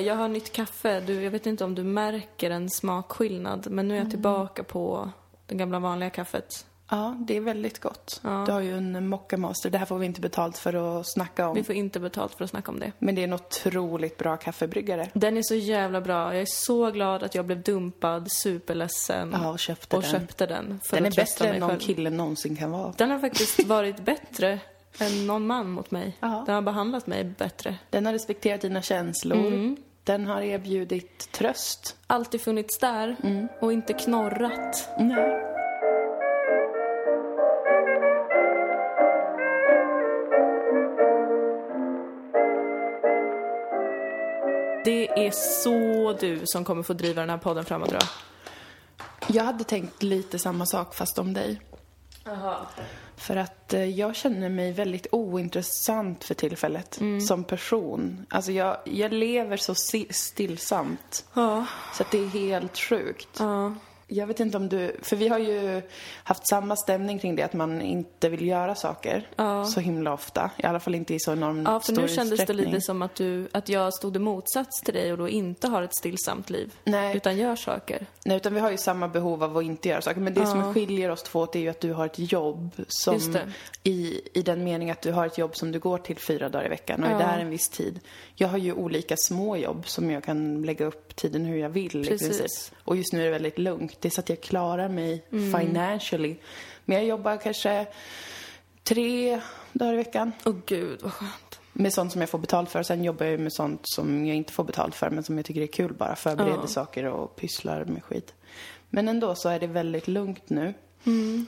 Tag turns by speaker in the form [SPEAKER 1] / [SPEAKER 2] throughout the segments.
[SPEAKER 1] Jag har nytt kaffe. Du, jag vet inte om du märker en smakskillnad, men nu är jag tillbaka på det gamla vanliga kaffet.
[SPEAKER 2] Ja, det är väldigt gott.
[SPEAKER 1] Ja.
[SPEAKER 2] Du har ju en Mocca Master. Det här får vi inte betalt för att snacka om.
[SPEAKER 1] Vi får inte betalt för att snacka om det.
[SPEAKER 2] Men det är en otroligt bra kaffebryggare.
[SPEAKER 1] Den är så jävla bra. Jag är så glad att jag blev dumpad, superledsen
[SPEAKER 2] Ja, och köpte
[SPEAKER 1] och
[SPEAKER 2] den.
[SPEAKER 1] köpte den.
[SPEAKER 2] Den är bättre än någon
[SPEAKER 1] själv.
[SPEAKER 2] kille någonsin kan vara.
[SPEAKER 1] Den har faktiskt varit bättre än någon man mot mig.
[SPEAKER 2] Ja.
[SPEAKER 1] Den har behandlat mig bättre.
[SPEAKER 2] Den har respekterat dina känslor.
[SPEAKER 1] Mm.
[SPEAKER 2] Den har erbjudit tröst.
[SPEAKER 1] Alltid funnits där
[SPEAKER 2] Mm.
[SPEAKER 1] och inte knorrat.
[SPEAKER 2] Nej.
[SPEAKER 1] Det är så du som kommer få driva den här podden framåt jag.
[SPEAKER 2] Jag hade tänkt lite samma sak fast om dig. För att eh, jag känner mig väldigt ointressant för tillfället som person. Alltså jag, jag lever så stillsamt.
[SPEAKER 1] Ja.
[SPEAKER 2] Så att det är helt sjukt.
[SPEAKER 1] Ja.
[SPEAKER 2] Jag vet inte om du, för vi har ju haft samma stämning kring det att man inte vill göra saker
[SPEAKER 1] Ja.
[SPEAKER 2] så himla ofta. I alla fall inte i så enormt
[SPEAKER 1] Ja, för
[SPEAKER 2] stor
[SPEAKER 1] nu kändes det lite som att, du, att jag stod i motsats till dig och då inte har ett stillsamt liv.
[SPEAKER 2] Nej.
[SPEAKER 1] Utan gör saker.
[SPEAKER 2] Nej, utan vi har ju samma behov av att inte göra saker. Men det som skiljer oss två åt är ju att du har ett jobb som i, i den mening att du har ett jobb som du går till fyra dagar i veckan och är
[SPEAKER 1] Ja.
[SPEAKER 2] där en viss tid. Jag har ju olika små jobb som jag kan lägga upp tiden hur jag vill i
[SPEAKER 1] Precis.
[SPEAKER 2] princip. Och just nu är det väldigt lugnt. Det är så att jag klarar mig
[SPEAKER 1] Mm.
[SPEAKER 2] financially. Men jag jobbar kanske tre dagar i veckan
[SPEAKER 1] Åh gud, vad skönt.
[SPEAKER 2] med sånt som jag får betalt för. Sen jobbar jag med sånt som jag inte får betalt för men som jag tycker är kul bara. Förbereder
[SPEAKER 1] Ja.
[SPEAKER 2] saker och pysslar med skit. Men ändå så är det väldigt lugnt nu.
[SPEAKER 1] Mm.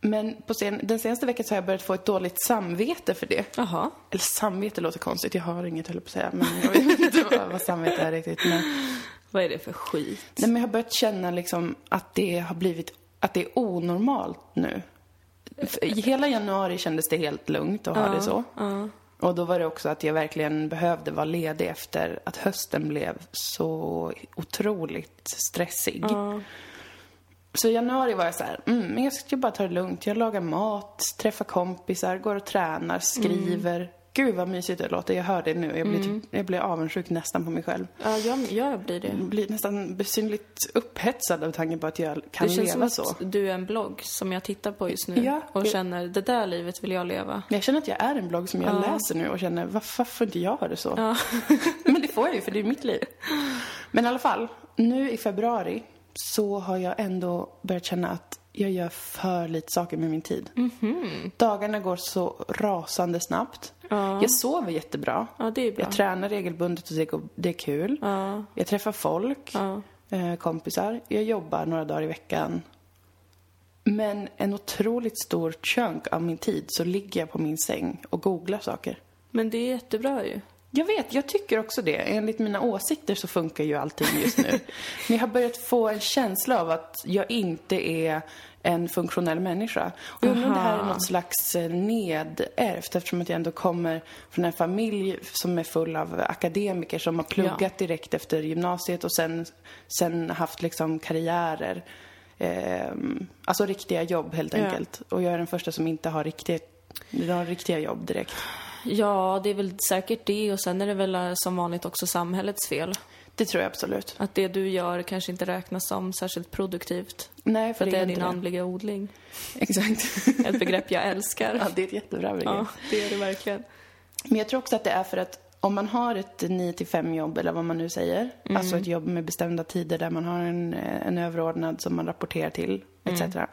[SPEAKER 2] Men på sen, den senaste veckan så har jag börjat få ett dåligt samvete för det.
[SPEAKER 1] Jaha.
[SPEAKER 2] Eller samvete låter konstigt, jag har inget höll på att säga. Men jag vet inte vad, vad samvete är riktigt. Men,
[SPEAKER 1] Vad är det för skit?
[SPEAKER 2] nej, men jag har börjat känna liksom att det har blivit, att det är onormalt nu. För hela januari kändes det helt lugnt att ha det så.
[SPEAKER 1] Ja.
[SPEAKER 2] Och då var det också att jag verkligen behövde vara ledig efter att hösten blev så otroligt stressig.
[SPEAKER 1] Ja.
[SPEAKER 2] Så i januari var jag så här, mm, men jag ska bara ta det lugnt. Jag lagar mat, träffar kompisar, går och tränar, skriver. Gud vad mysigt det låter, jag hör det nu. Jag blir, typ, jag blir avundsjuk nästan på mig själv.
[SPEAKER 1] Ja, jag, jag blir det.
[SPEAKER 2] Jag blir nästan besynligt upphetsad av tanken på att jag kan
[SPEAKER 1] Det känns som
[SPEAKER 2] leva
[SPEAKER 1] att
[SPEAKER 2] så.
[SPEAKER 1] du är en blogg som jag tittar på just nu
[SPEAKER 2] Ja,
[SPEAKER 1] och
[SPEAKER 2] det-
[SPEAKER 1] känner det där livet vill jag leva.
[SPEAKER 2] Jag känner att jag är en blogg som jag läser nu och känner, varför får inte jag ha det så?
[SPEAKER 1] Ja.
[SPEAKER 2] Men det får jag ju, för det är mitt liv. Men i alla fall, nu i februari så har jag ändå börjat känna att jag gör för lite saker med min tid.
[SPEAKER 1] Mhm.
[SPEAKER 2] Dagarna går så rasande snabbt.
[SPEAKER 1] Ja.
[SPEAKER 2] Jag sover jättebra.
[SPEAKER 1] Ja, det är bra.
[SPEAKER 2] Jag tränar regelbundet och det är kul.
[SPEAKER 1] Ja.
[SPEAKER 2] Jag träffar folk,
[SPEAKER 1] Ja.
[SPEAKER 2] eh, kompisar. Jag jobbar några dagar i veckan. Men en otroligt stor chunk av min tid så ligger jag på min säng och googlar saker.
[SPEAKER 1] Men det är jättebra ju.
[SPEAKER 2] Jag vet, jag tycker också det. Enligt mina åsikter så funkar ju allting just nu. Men jag har börjat få en känsla av att jag inte är en funktionell människa. Och jag undrar om det här är något slags eh, nedärvt eftersom att jag ändå kommer från en familj som är full av akademiker som har pluggat
[SPEAKER 1] Ja.
[SPEAKER 2] direkt efter gymnasiet och sen, sen haft liksom karriärer. Eh, alltså riktiga jobb helt
[SPEAKER 1] Ja.
[SPEAKER 2] enkelt. Och jag är den första som inte har riktiga, har riktiga jobb direkt.
[SPEAKER 1] Ja, det är väl säkert det och sen är det väl eh, som vanligt också samhällets fel.
[SPEAKER 2] Det tror jag absolut.
[SPEAKER 1] Att det du gör kanske inte räknas som särskilt produktivt.
[SPEAKER 2] Nej,
[SPEAKER 1] För att det är
[SPEAKER 2] inte
[SPEAKER 1] din andliga odling.
[SPEAKER 2] Exakt.
[SPEAKER 1] Ett begrepp jag älskar.
[SPEAKER 2] ja, det är ett jättebra begrepp.
[SPEAKER 1] Ja, det är det verkligen.
[SPEAKER 2] Men jag tror också att det är för att om man har ett 9 till 5 jobb eller vad man nu säger,
[SPEAKER 1] Mm.
[SPEAKER 2] alltså ett jobb med bestämda tider där man har en, eh, en överordnad som man rapporterar till, etc.
[SPEAKER 1] Mm.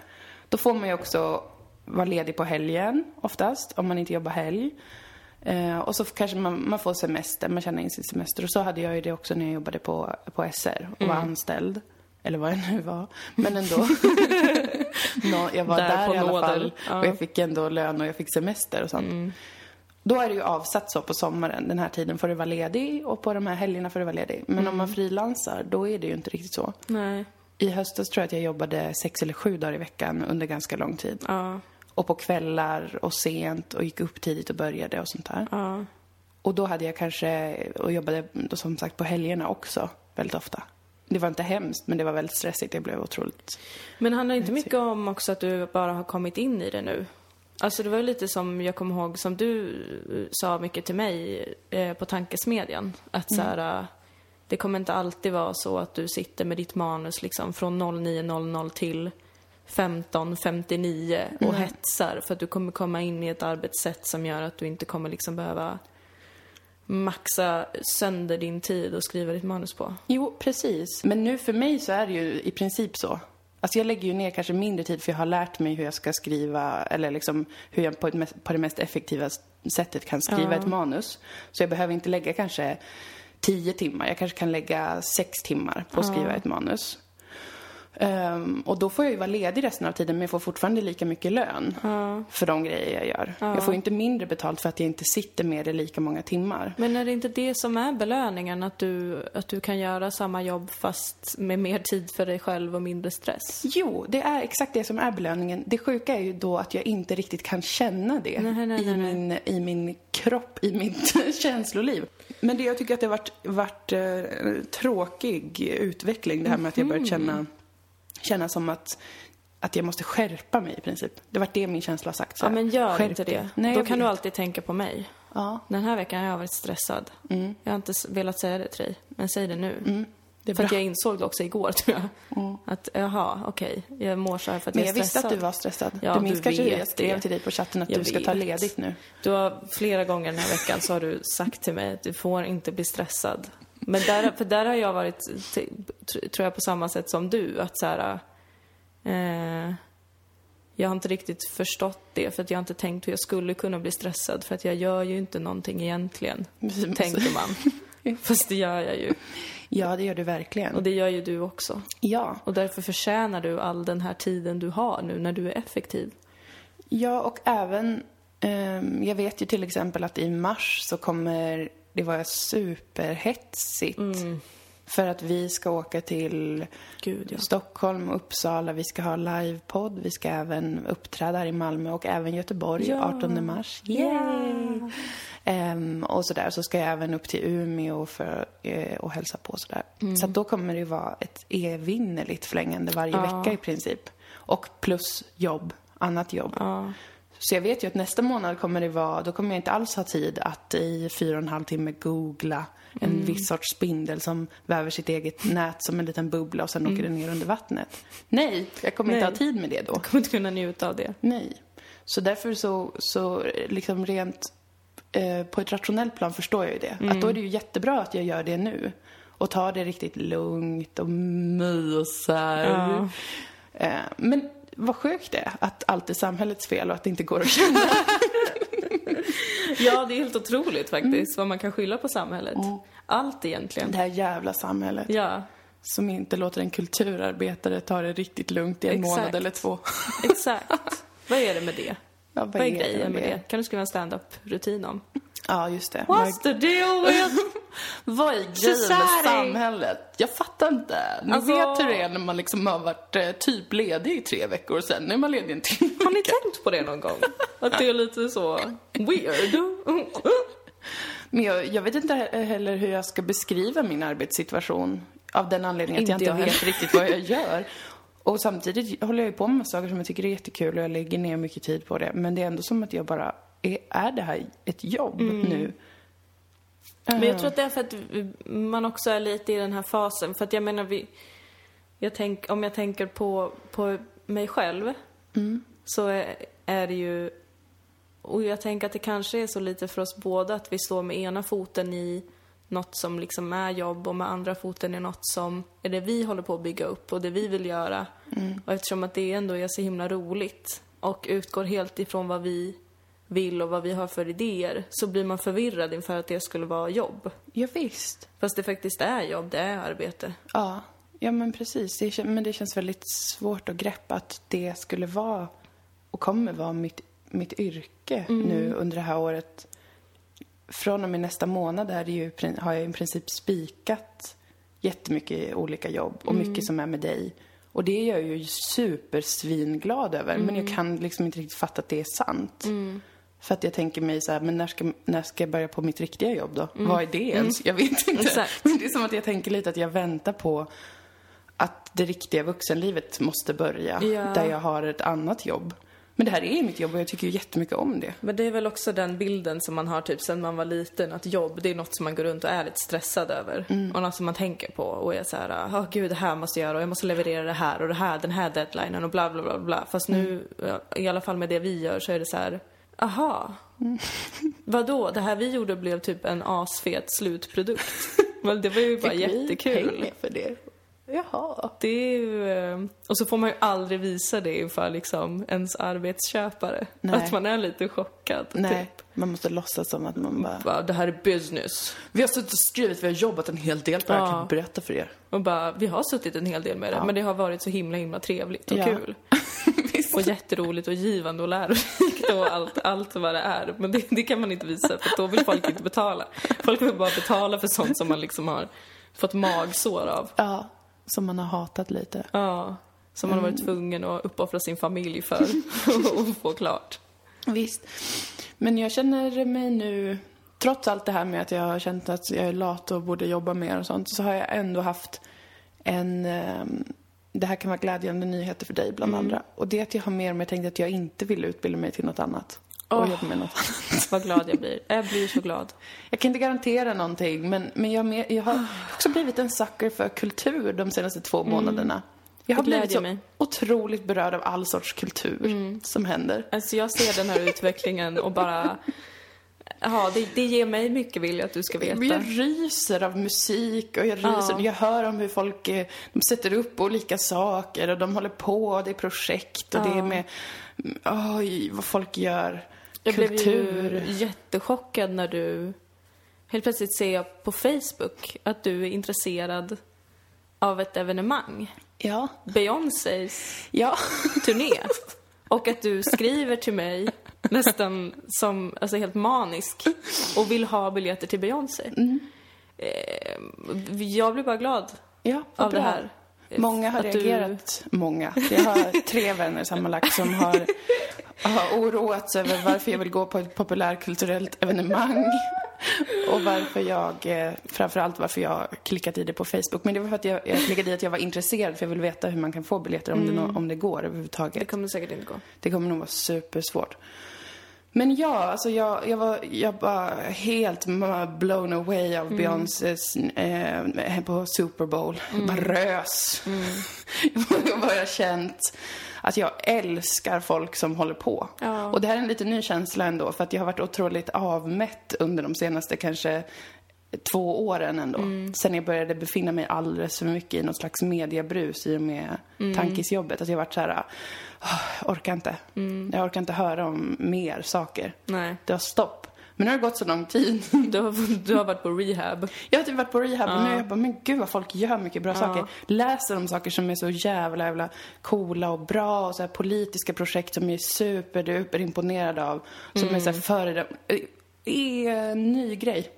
[SPEAKER 2] Då får man ju också vara ledig på helgen oftast, om man inte jobbar helg. Eh, och så kanske man, man får semester, man tjänar in sin semester. Och så hade jag ju det också när jag jobbade på, på SR och
[SPEAKER 1] Mm.
[SPEAKER 2] var anställd. Eller vad jag nu var. Men ändå. Nå, jag var
[SPEAKER 1] Där
[SPEAKER 2] där,
[SPEAKER 1] på
[SPEAKER 2] i alla
[SPEAKER 1] nåder.
[SPEAKER 2] fall.
[SPEAKER 1] Ja.
[SPEAKER 2] Och jag fick ändå lön och jag fick semester och sånt. Då är det ju avsatt så på sommaren. Den här tiden får du vara ledig och på de här helgerna får du vara ledig. Men om man frilansar, då är det ju inte riktigt så.
[SPEAKER 1] Nej.
[SPEAKER 2] I höstas tror jag att jag jobbade sex eller sju dagar i veckan under ganska lång tid.
[SPEAKER 1] Ja.
[SPEAKER 2] Och på kvällar och sent och gick upp tidigt och började och sånt där.
[SPEAKER 1] Ja.
[SPEAKER 2] Och då hade jag kanske, och jobbade då som sagt på helgerna också väldigt ofta. Det var inte hemskt, men det var väldigt stressigt. Jag blev otroligt...
[SPEAKER 1] Men handlar inte mycket om också att du bara har kommit in i det nu? Alltså det var ju lite som jag kommer ihåg som du eh, sa mycket till mig eh, på tankesmedjan. Att så här, eh, det kommer inte alltid vara så att du sitter med ditt manus liksom från 09.00 till 15.59 och
[SPEAKER 2] Nej.
[SPEAKER 1] hetsar för att du kommer komma in i ett arbetssätt som gör att du inte kommer liksom behöva maxa sönder din tid och skriva ditt manus på.
[SPEAKER 2] Jo, precis. Men nu för mig så är det ju i princip så. Alltså jag lägger ju ner kanske mindre tid för jag har lärt mig hur jag ska skriva eller liksom hur jag på, ett på det mest effektiva sättet kan skriva
[SPEAKER 1] Ja.
[SPEAKER 2] ett manus. Så jag behöver inte lägga kanske tio timmar. Jag kanske kan lägga sex timmar på att skriva ett manus. Ehm, och då får jag ju vara ledig resten av tiden men jag får fortfarande lika mycket lön för de grejer jag gör. Jag får ju inte mindre betalt för att jag inte sitter med det lika många timmar.
[SPEAKER 1] Men är det inte det som är belöningen? Att du, att du kan göra samma jobb fast med mer tid för dig själv och mindre stress?
[SPEAKER 2] Jo, det är exakt det som är belöningen. Det sjuka är ju då att jag inte riktigt kan känna det
[SPEAKER 1] Nej, nej, nej,
[SPEAKER 2] i,
[SPEAKER 1] nej.
[SPEAKER 2] min, i min kropp, i mitt känsloliv. Men det jag tycker att det har varit, varit eh, tråkig utveckling, det här med att jag börjat känna, känna som att att jag måste skärpa mig i princip. Det var det min känsla har sagt. så
[SPEAKER 1] Ja, men gör
[SPEAKER 2] skärp
[SPEAKER 1] inte det.
[SPEAKER 2] Nej,
[SPEAKER 1] Då
[SPEAKER 2] jag
[SPEAKER 1] kan du alltid tänka på mig.
[SPEAKER 2] Ja,
[SPEAKER 1] Den här veckan har jag varit stressad. Jag har inte velat säga det till dig, men säg det nu.
[SPEAKER 2] Mm. det
[SPEAKER 1] För att jag insåg det också igår, tror jag. Att, jaha, okej, jag mår så här för att
[SPEAKER 2] Men
[SPEAKER 1] jag
[SPEAKER 2] jag
[SPEAKER 1] är
[SPEAKER 2] visste
[SPEAKER 1] stressad.
[SPEAKER 2] att du var stressad.
[SPEAKER 1] Ja,
[SPEAKER 2] du minns
[SPEAKER 1] du
[SPEAKER 2] kanske hur jag skrev
[SPEAKER 1] det.
[SPEAKER 2] till dig på chatten att
[SPEAKER 1] Jag
[SPEAKER 2] du ska ta
[SPEAKER 1] vet.
[SPEAKER 2] ledigt nu.
[SPEAKER 1] Du har flera gånger den här veckan så har du sagt till mig att du får inte bli stressad. Men där, för där har jag varit, tror jag, på samma sätt som du. Att så här, eh, jag har inte riktigt förstått det för att jag har inte tänkt hur jag skulle kunna bli stressad för att jag gör ju inte någonting egentligen, tänker man. Fast det gör jag ju.
[SPEAKER 2] Ja, det gör du verkligen.
[SPEAKER 1] Och det gör ju du också.
[SPEAKER 2] Ja.
[SPEAKER 1] Och därför förtjänar du all den här tiden du har nu när du är effektiv.
[SPEAKER 2] Ja, och även... ehm, jag vet ju till exempel att i mars så kommer det vara superhetsigt. För att vi ska åka till
[SPEAKER 1] Gud, ja.
[SPEAKER 2] Stockholm Uppsala. Vi ska ha livepodd. Vi ska även uppträda här i Malmö och även Göteborg
[SPEAKER 1] Ja.
[SPEAKER 2] 18 mars. Yay! Ehm, och sådär. Så ska jag även upp till Umeå för, eh, och hälsa på sådär. Så att då kommer det vara ett evinnerligt flängande varje vecka i princip. Och plus jobb, annat jobb.
[SPEAKER 1] Ja.
[SPEAKER 2] Så jag vet ju att nästa månad kommer det vara, då kommer jag inte alls ha tid att i fyra och en halv timme googla en
[SPEAKER 1] Mm.
[SPEAKER 2] viss sorts spindel som väver sitt eget nät som en liten bubbla och sen
[SPEAKER 1] Mm.
[SPEAKER 2] åker den ner under vattnet. Nej, jag kommer inte
[SPEAKER 1] Nej.
[SPEAKER 2] ha tid med det då.
[SPEAKER 1] Jag kommer inte kunna njuta av det.
[SPEAKER 2] Nej. Så därför så, så liksom rent eh, på ett rationellt plan förstår jag ju det. Att då är det ju jättebra att jag gör det nu. Och tar det riktigt lugnt och mysar.
[SPEAKER 1] Ja.
[SPEAKER 2] Eh, men vad sjukt det är att allt är samhällets fel och att det inte går att känna.
[SPEAKER 1] Ja, det är helt otroligt faktiskt vad man kan skylla på samhället. Allt egentligen.
[SPEAKER 2] Det här jävla samhället.
[SPEAKER 1] Ja,
[SPEAKER 2] Som inte låter en kulturarbetare ta det riktigt lugnt i en
[SPEAKER 1] Exakt.
[SPEAKER 2] månad eller två.
[SPEAKER 1] exakt. vad är det med det?
[SPEAKER 2] Ja,
[SPEAKER 1] Vad är grejen med det? Kan du skriva en stand-up-rutin om?
[SPEAKER 2] Ja, just det.
[SPEAKER 1] What's the deal with...
[SPEAKER 2] Vad är grejen med samhället? Jag fattar inte. Ni
[SPEAKER 1] Alltså-
[SPEAKER 2] vet hur det är när man liksom har varit eh, typ ledig i tre veckor och sen är man ledig en timme.
[SPEAKER 1] Har ni tänkt på det någon gång? Att det är lite så weird?
[SPEAKER 2] Men jag, jag vet inte heller hur jag ska beskriva min arbetssituation av den anledningen att jag
[SPEAKER 1] Inte
[SPEAKER 2] inte
[SPEAKER 1] jag
[SPEAKER 2] vet riktigt vad jag gör. Och samtidigt håller jag ju på med saker som jag tycker är jättekul och jag lägger ner mycket tid på det. Men det är ändå som att jag bara, är, är det här ett jobb nu?
[SPEAKER 1] Men jag tror att det är för att man också är lite i den här fasen. För att jag menar, vi, jag tänk, om jag tänker på, på mig själv så är, är det ju... Och jag tänker att det kanske är så lite för oss båda att vi står med ena foten i något som liksom är jobb och med andra foten i något som är det vi håller på att bygga upp och det vi vill göra. Och eftersom att det ändå är så himla roligt och utgår helt ifrån vad vi vill och vad vi har för idéer så blir man förvirrad inför att det skulle vara jobb.
[SPEAKER 2] Ja, visst.
[SPEAKER 1] Fast det faktiskt är jobb, det är arbete.
[SPEAKER 2] Ja, ja men precis. Det, men det känns väldigt svårt att greppa att det skulle vara och kommer vara mitt, mitt yrke nu under det här året. Från och med nästa månad är ju, har jag i princip spikat jättemycket olika jobb och mycket som är med dig. Och det är jag ju supersvinglad över. Men jag kan liksom inte riktigt fatta att det är sant. För att jag tänker mig så här, men när ska, när ska jag börja på mitt riktiga jobb då? Vad är det ens? Jag vet inte.
[SPEAKER 1] Exakt.
[SPEAKER 2] Men det är som att jag tänker lite att jag väntar på att det riktiga vuxenlivet måste börja.
[SPEAKER 1] Ja.
[SPEAKER 2] Där jag har ett annat jobb. Men det här är mitt jobb och jag tycker ju jättemycket om det.
[SPEAKER 1] Men det är väl också den bilden som man har typ sen man var liten, att jobb det är något som man går runt och är lite stressad över. Mm. Och något som man tänker på och är så här, åh oh, gud det här måste jag göra och jag måste leverera det här och det här, den här deadlinen och bla bla bla bla. Fast mm. nu, i alla fall med det vi gör så är det så här, aha. Mm. Vadå, det här vi gjorde blev typ en asfet slutprodukt. Men det var ju bara Fick jättekul.
[SPEAKER 2] Vi pengar för det? Jaha.
[SPEAKER 1] Det är ju, eh, och så får man ju aldrig visa det inför liksom ens arbetsköpare. Nej. Att man är lite chockad.
[SPEAKER 2] Nej, typ. man måste låtsas som att man bara... bara...
[SPEAKER 1] Det här är business.
[SPEAKER 2] Vi har suttit och skrivit, vi har jobbat en hel del på det här, kan berätta för er.
[SPEAKER 1] Och bara, vi har suttit en hel del med det, ja. men det har varit så himla himla trevligt och ja. kul. och jätteroligt och givande och lärorikt och allt, allt vad det är. Men det, det kan man inte visa för då vill folk inte betala. Folk vill bara betala för sånt som man liksom har fått magsår av.
[SPEAKER 2] Ja. Som man har hatat lite.
[SPEAKER 1] Ja, som man har varit mm. tvungen att uppoffra sin familj för att få klart.
[SPEAKER 2] Visst. Men jag känner mig nu, trots allt det här med att jag har känt att jag är lat och borde jobba mer och sånt, så har jag ändå haft en, ehm, det här kan vara glädjande nyheter för dig bland mm. andra. Och det är att jag har mer och mer tänkt att jag inte vill utbilda mig till något annat. Och oh, jobba med något annat.
[SPEAKER 1] Vad glad jag blir. Jag blir så glad.
[SPEAKER 2] Jag kan inte garantera någonting, men, men jag, jag har också blivit en sucker för kultur de senaste två mm. månaderna. Jag har blivit så mig. otroligt berörd av all sorts kultur mm. som händer.
[SPEAKER 1] Alltså jag ser den här utvecklingen och bara Ja, det, det ger mig mycket vill jag att du ska veta.
[SPEAKER 2] Jag ryser av musik och jag ryser. Ja. Jag hör om hur folk eh, de sätter upp olika saker och de håller på. Det är projekt och ja. det är med, oj, vad folk gör.
[SPEAKER 1] Jag Kultur. blev ju jättechockad när du helt plötsligt ser på Facebook att du är intresserad av ett evenemang.
[SPEAKER 2] Ja.
[SPEAKER 1] Beyoncés
[SPEAKER 2] ja.
[SPEAKER 1] turné. Och att du skriver till mig nästan som, alltså helt manisk och vill ha biljetter till Beyoncé. Mm. Eh, jag blir bara glad
[SPEAKER 2] ja,
[SPEAKER 1] av
[SPEAKER 2] bra.
[SPEAKER 1] det här.
[SPEAKER 2] Många har reagerat. Du... Många. Jag har tre vänner sammanlagt som har, har oroats över varför jag vill gå på ett populärkulturellt evenemang. Och varför jag, eh, framförallt varför jag klickat i det på Facebook. Men det var för att jag, jag klickade i att jag var intresserad för jag vill veta hur man kan få biljetter om, mm. det, om det går överhuvudtaget.
[SPEAKER 1] Det kommer säkert inte gå.
[SPEAKER 2] Det kommer nog vara supersvårt. Men ja, alltså jag, jag var jag var helt blown away av mm. Beyoncés eh, på Super Bowl. Mm. Jag bara rös. Mm. jag bara känt att jag älskar folk som håller på. Ja. Och det här är en lite ny känsla ändå, för att jag har varit otroligt avmätt under de senaste kanske två åren ändå. Mm. Sen jag började befinna mig alldeles för mycket i något slags mediebrus i och med mm. tankisjobbet. Att jag varit så här, jag orkar inte. Mm. Jag orkar inte höra om mer saker.
[SPEAKER 1] Nej.
[SPEAKER 2] Det har stopp. Men nu har det gått så lång tid.
[SPEAKER 1] Du har, du har varit på rehab.
[SPEAKER 2] Jag har typ varit på rehab ja. och nu är jag bara, men gud vad folk gör mycket bra ja. saker. Läser om saker som är så jävla, jävla coola och bra och så politiska projekt som jag är superduper imponerad av. Som mm. är så här före Det är en ny grej.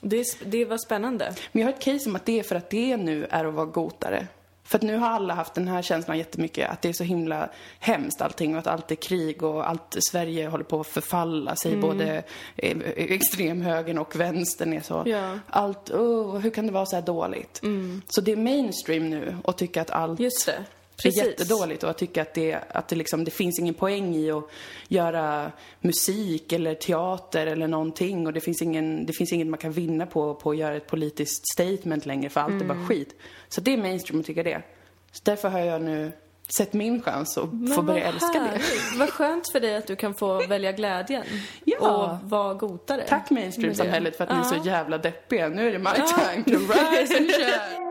[SPEAKER 1] Det, det var spännande.
[SPEAKER 2] Men jag har ett case om att det är för att det nu är att vara gotare. För att nu har alla haft den här känslan jättemycket, att det är så himla hemskt allting och att allt är krig och allt Sverige håller på att förfalla sig, mm. både extremhögern och vänstern är så.
[SPEAKER 1] Ja.
[SPEAKER 2] Allt, oh, hur kan det vara så här dåligt? Mm. Så det är mainstream nu att tycka att allt
[SPEAKER 1] Just det.
[SPEAKER 2] Precis. är jättedåligt och att tycka att, det, att det, liksom, det finns ingen poäng i att göra musik eller teater eller någonting och det finns, ingen, det finns inget man kan vinna på, på att göra ett politiskt statement längre för allt mm. är bara mm. skit. Så det är mainstream att tycka det. Så därför har jag nu sett min chans att få börja älska det.
[SPEAKER 1] Vad skönt för dig att du kan få välja glädjen ja. och vara godare.
[SPEAKER 2] Tack mainstream-samhället för att ja. ni är så jävla deppiga. Nu är det my time to rise and shine.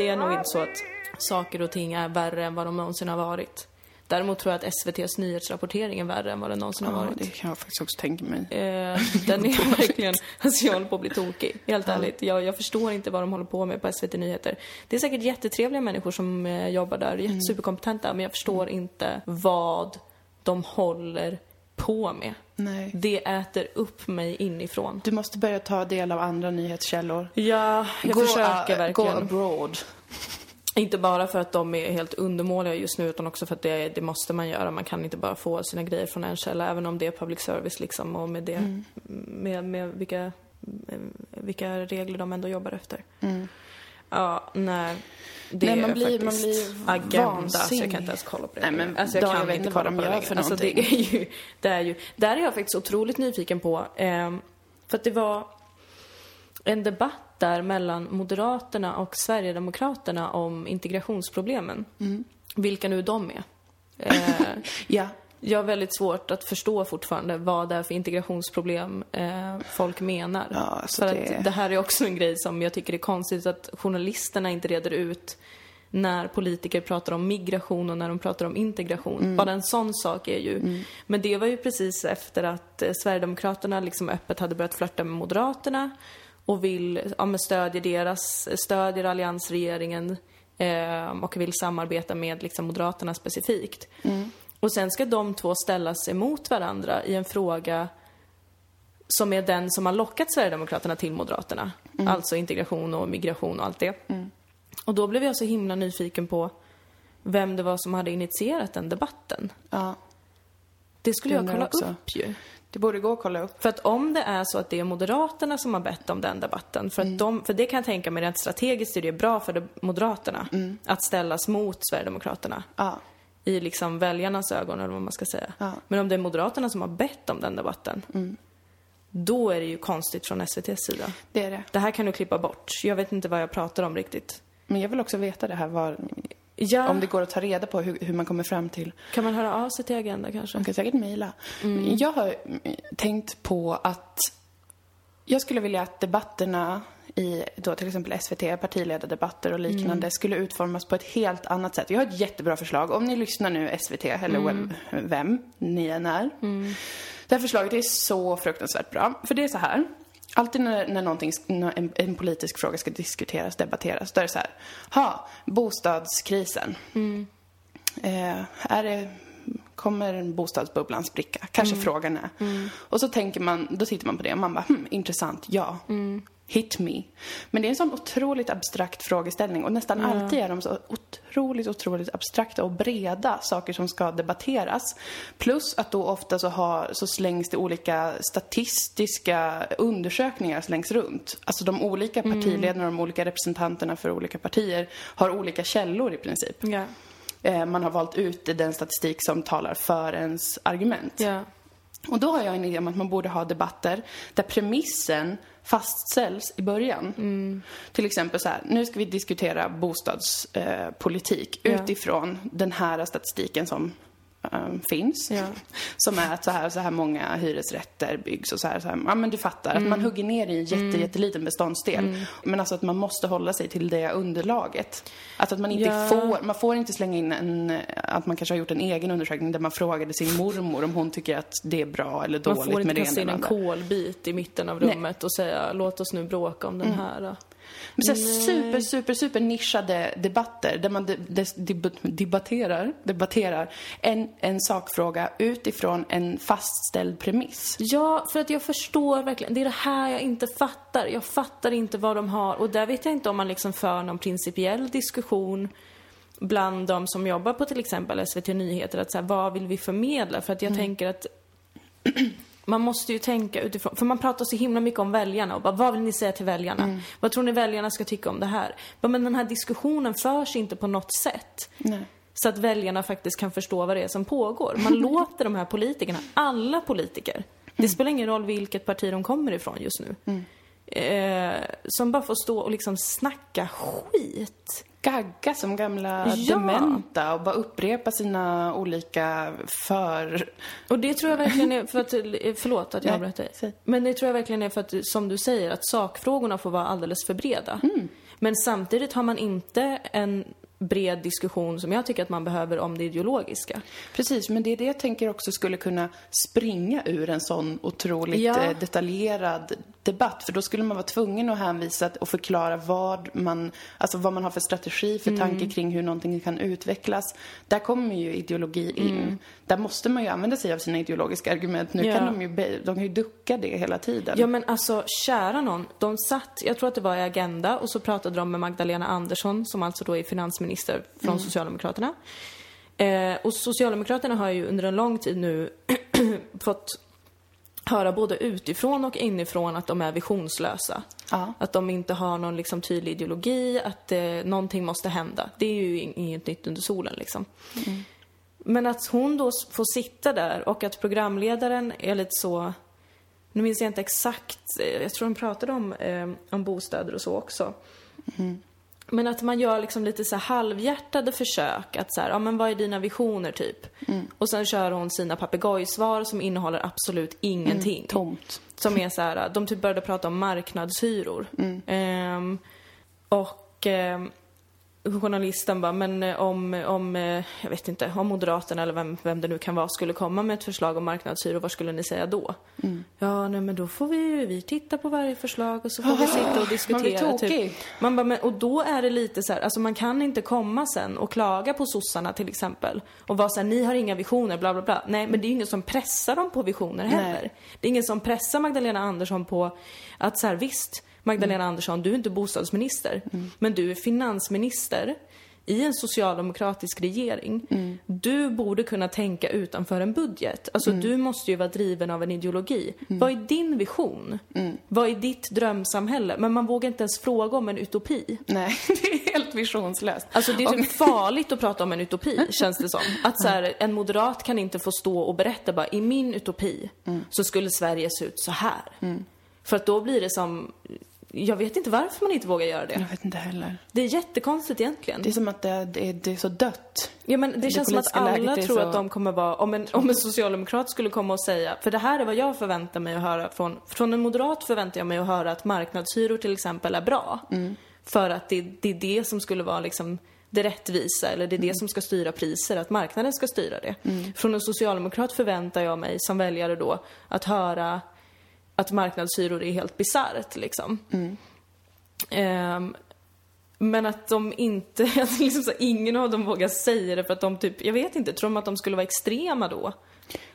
[SPEAKER 1] Det är nog inte så att saker och ting är värre än vad de någonsin har varit. Däremot tror jag att SVTs nyhetsrapportering är värre än vad den någonsin
[SPEAKER 2] ja,
[SPEAKER 1] har varit.
[SPEAKER 2] det kan jag faktiskt också tänka mig.
[SPEAKER 1] Eh, den är verkligen, alltså jag håller på att bli tokig. Helt ja. ärligt. Jag, jag förstår inte vad de håller på med på SVT Nyheter. Det är säkert jättetrevliga människor som eh, jobbar där, mm. superkompetenta, men jag förstår mm. inte vad de håller på med.
[SPEAKER 2] Nej.
[SPEAKER 1] Det äter upp mig inifrån.
[SPEAKER 2] Du måste börja ta del av andra nyhetskällor.
[SPEAKER 1] Ja, jag gå, försöker uh, verkligen.
[SPEAKER 2] Gå abroad.
[SPEAKER 1] Inte bara för att de är helt undermåliga just nu utan också för att det, det måste man göra. Man kan inte bara få sina grejer från en källa även om det är public service liksom och med det, mm. med, med vilka, vilka regler de ändå jobbar efter.
[SPEAKER 2] Mm.
[SPEAKER 1] Ja, nej. Det nej,
[SPEAKER 2] man
[SPEAKER 1] är
[SPEAKER 2] blir, man blir
[SPEAKER 1] agenda, vansinnig. så jag kan inte ens kolla på det.
[SPEAKER 2] Nej, men alltså, jag, kan jag inte kolla på det för
[SPEAKER 1] alltså, det är ju, det är ju, där är jag faktiskt otroligt nyfiken på, eh, för att det var en debatt där mellan Moderaterna och Sverigedemokraterna om integrationsproblemen.
[SPEAKER 2] Mm.
[SPEAKER 1] Vilka nu de är. Eh,
[SPEAKER 2] ja.
[SPEAKER 1] Jag har väldigt svårt att förstå fortfarande vad det är för integrationsproblem eh, folk menar.
[SPEAKER 2] Ja, alltså
[SPEAKER 1] för
[SPEAKER 2] det...
[SPEAKER 1] att det här är också en grej som jag tycker är konstigt att journalisterna inte reder ut när politiker pratar om migration och när de pratar om integration. Mm. Bara en sån sak är ju... Mm. Men det var ju precis efter att eh, Sverigedemokraterna liksom öppet hade börjat flörta med Moderaterna och vill, ja men stödjer deras, stödjer alliansregeringen eh, och vill samarbeta med liksom Moderaterna specifikt.
[SPEAKER 2] Mm.
[SPEAKER 1] Och sen ska de två ställas emot varandra i en fråga som är den som har lockat Sverigedemokraterna till Moderaterna. Mm. Alltså integration och migration och allt det.
[SPEAKER 2] Mm.
[SPEAKER 1] Och då blev jag så himla nyfiken på vem det var som hade initierat den debatten.
[SPEAKER 2] Ja.
[SPEAKER 1] Det skulle jag kolla också. upp ju.
[SPEAKER 2] Det borde gå att kolla upp.
[SPEAKER 1] För att om det är så att det är Moderaterna som har bett om den debatten, för, att mm. de, för det kan jag tänka mig rent strategiskt är det bra för Moderaterna
[SPEAKER 2] mm.
[SPEAKER 1] att ställas mot Sverigedemokraterna.
[SPEAKER 2] Ja.
[SPEAKER 1] I liksom väljarnas ögon eller vad man ska säga.
[SPEAKER 2] Ja.
[SPEAKER 1] Men om det är Moderaterna som har bett om den debatten,
[SPEAKER 2] mm.
[SPEAKER 1] då är det ju konstigt från SVTs sida.
[SPEAKER 2] Det är det.
[SPEAKER 1] Det här kan du klippa bort. Jag vet inte vad jag pratar om riktigt.
[SPEAKER 2] Men jag vill också veta det här var
[SPEAKER 1] Ja.
[SPEAKER 2] Om det går att ta reda på hur, hur, man kommer fram till.
[SPEAKER 1] Kan man höra av sig till Agenda kanske?
[SPEAKER 2] Man kan säkert mejla. Mm. Jag har tänkt på att jag skulle vilja att debatterna i då till exempel SVT, partiledardebatter och liknande mm. skulle utformas på ett helt annat sätt. Jag har ett jättebra förslag. Om ni lyssnar nu SVT eller mm. vem ni än är.
[SPEAKER 1] Mm.
[SPEAKER 2] Det här förslaget är så fruktansvärt bra. För det är så här. Alltid när, när, när en, en, politisk fråga ska diskuteras, debatteras, då är det så här. Ha, bostadskrisen.
[SPEAKER 1] Mm.
[SPEAKER 2] Eh, är det, kommer bostadsbubblan spricka? Kanske mm. frågan är.
[SPEAKER 1] Mm.
[SPEAKER 2] Och så tänker man, då tittar man på det och man bara, hmm, intressant, ja.
[SPEAKER 1] Mm
[SPEAKER 2] hit me. Men det är en sån otroligt abstrakt frågeställning och nästan mm. alltid är de så otroligt, otroligt abstrakta och breda saker som ska debatteras. Plus att då ofta så, har, så slängs det olika statistiska undersökningar slängs runt. Alltså de olika mm. partiledarna och de olika representanterna för olika partier har olika källor i princip.
[SPEAKER 1] Yeah.
[SPEAKER 2] Man har valt ut den statistik som talar för ens argument.
[SPEAKER 1] Yeah.
[SPEAKER 2] Och då har jag en idé om att man borde ha debatter där premissen fastställs i början.
[SPEAKER 1] Mm.
[SPEAKER 2] Till exempel så här, nu ska vi diskutera bostadspolitik eh, utifrån den här statistiken som um, finns.
[SPEAKER 1] Ja.
[SPEAKER 2] Som är att så här, så här många hyresrätter byggs och så här, så här ja men du fattar. Mm. Att man hugger ner i en jätte, mm. jätteliten beståndsdel. Mm. Men alltså att man måste hålla sig till det underlaget. Alltså att man inte ja. får, man får inte slänga in en, att man kanske har gjort en egen undersökning där man frågade sin mormor om hon tycker att det är bra eller dåligt med det
[SPEAKER 1] Man får inte kasta in en kolbit i mitten av rummet Nej. och säga låt oss nu bråka om den mm. här.
[SPEAKER 2] Men så super, super, super nischade debatter där man de, de, de, debatterar, debatterar en, en sakfråga utifrån en fastställd premiss.
[SPEAKER 1] Ja, för att jag förstår verkligen. Det är det här jag inte fattar. Jag fattar inte vad de har. Och där vet jag inte om man liksom för någon principiell diskussion bland de som jobbar på till exempel SVT Nyheter. Att så här, vad vill vi förmedla? För att jag mm. tänker att man måste ju tänka utifrån, för man pratar så himla mycket om väljarna och bara, vad vill ni säga till väljarna? Mm. Vad tror ni väljarna ska tycka om det här? Men den här diskussionen förs inte på något sätt.
[SPEAKER 2] Nej.
[SPEAKER 1] Så att väljarna faktiskt kan förstå vad det är som pågår. Man låter de här politikerna, alla politiker, mm. det spelar ingen roll vilket parti de kommer ifrån just nu.
[SPEAKER 2] Mm.
[SPEAKER 1] Eh, som bara får stå och liksom snacka skit
[SPEAKER 2] gagga som gamla ja. dementa och bara upprepa sina olika för...
[SPEAKER 1] Och det tror jag verkligen är för att, förlåt att jag avbröt dig. Men det tror jag verkligen är för att, som du säger, att sakfrågorna får vara alldeles för breda.
[SPEAKER 2] Mm.
[SPEAKER 1] Men samtidigt har man inte en bred diskussion som jag tycker att man behöver om det ideologiska.
[SPEAKER 2] Precis, men det är det jag tänker också skulle kunna springa ur en sån otroligt ja. Eh, detaljerad debatt för då skulle man vara tvungen att hänvisa och förklara vad man, alltså vad man har för strategi, för tanke mm. kring hur någonting kan utvecklas. Där kommer ju ideologi in. Mm. Där måste man ju använda sig av sina ideologiska argument. Nu ja. kan de ju, de kan ju ducka det hela tiden.
[SPEAKER 1] Ja men alltså, kära någon. De satt, jag tror att det var i Agenda, och så pratade de med Magdalena Andersson, som alltså då är finansminister från mm. Socialdemokraterna. Eh, och Socialdemokraterna har ju under en lång tid nu fått höra både utifrån och inifrån att de är visionslösa. Ja. Att de inte har någon liksom tydlig ideologi, att eh, någonting måste hända. Det är ju inget nytt under solen liksom. Mm. Men att hon då får sitta där och att programledaren är lite så... Nu minns jag inte exakt, eh, jag tror de pratade om, eh, om bostäder och så också. Mm. Men att man gör liksom lite så halvhjärtade försök att så här, ja men vad är dina visioner typ? Mm. Och sen kör hon sina papegojsvar som innehåller absolut ingenting. Mm,
[SPEAKER 2] tomt.
[SPEAKER 1] Som är så här, de typ började prata om marknadshyror. Mm. Ehm, och ehm, journalisten bara, men eh, om, om, eh, jag vet inte, om Moderaterna eller vem, vem det nu kan vara skulle komma med ett förslag om marknadshyror, vad skulle ni säga då? Mm. Ja, nej men då får vi vi titta på varje förslag och så får oh, vi sitta och diskutera. Man blir typ. Man bara, men, och då är det lite så här, alltså man kan inte komma sen och klaga på sossarna till exempel och vara så här, ni har inga visioner, bla bla bla. Nej, men det är ingen som pressar dem på visioner heller. Nej. Det är ingen som pressar Magdalena Andersson på att så här, visst, Magdalena. Andersson, du är inte bostadsminister, mm. men du är finansminister i en socialdemokratisk regering. Mm. Du borde kunna tänka utanför en budget. Alltså mm. du måste ju vara driven av en ideologi. Mm. Vad är din vision? Mm. Vad är ditt drömsamhälle? Men man vågar inte ens fråga om en utopi.
[SPEAKER 2] Nej, det är helt visionslöst.
[SPEAKER 1] Alltså det är typ farligt att prata om en utopi, känns det som. Att så här, en moderat kan inte få stå och berätta bara, i min utopi mm. så skulle Sverige se ut så här. För att då blir det som jag vet inte varför man inte vågar göra det.
[SPEAKER 2] Jag vet inte heller.
[SPEAKER 1] Det är jättekonstigt egentligen.
[SPEAKER 2] Det är som att det, det, det är så dött.
[SPEAKER 1] Ja men det, det känns som att alla tror så... att de kommer vara, om en, om en socialdemokrat skulle komma och säga, för det här är vad jag förväntar mig att höra från, från en moderat förväntar jag mig att höra att marknadshyror till exempel är bra. Mm. För att det, det är det som skulle vara liksom det rättvisa eller det är det mm. som ska styra priser, att marknaden ska styra det. Mm. Från en socialdemokrat förväntar jag mig som väljare då att höra att marknadshyror är helt bisarrt liksom. Mm. Um, men att de inte, att liksom så, ingen av dem vågar säga det för att de typ, jag vet inte, tror de att de skulle vara extrema då?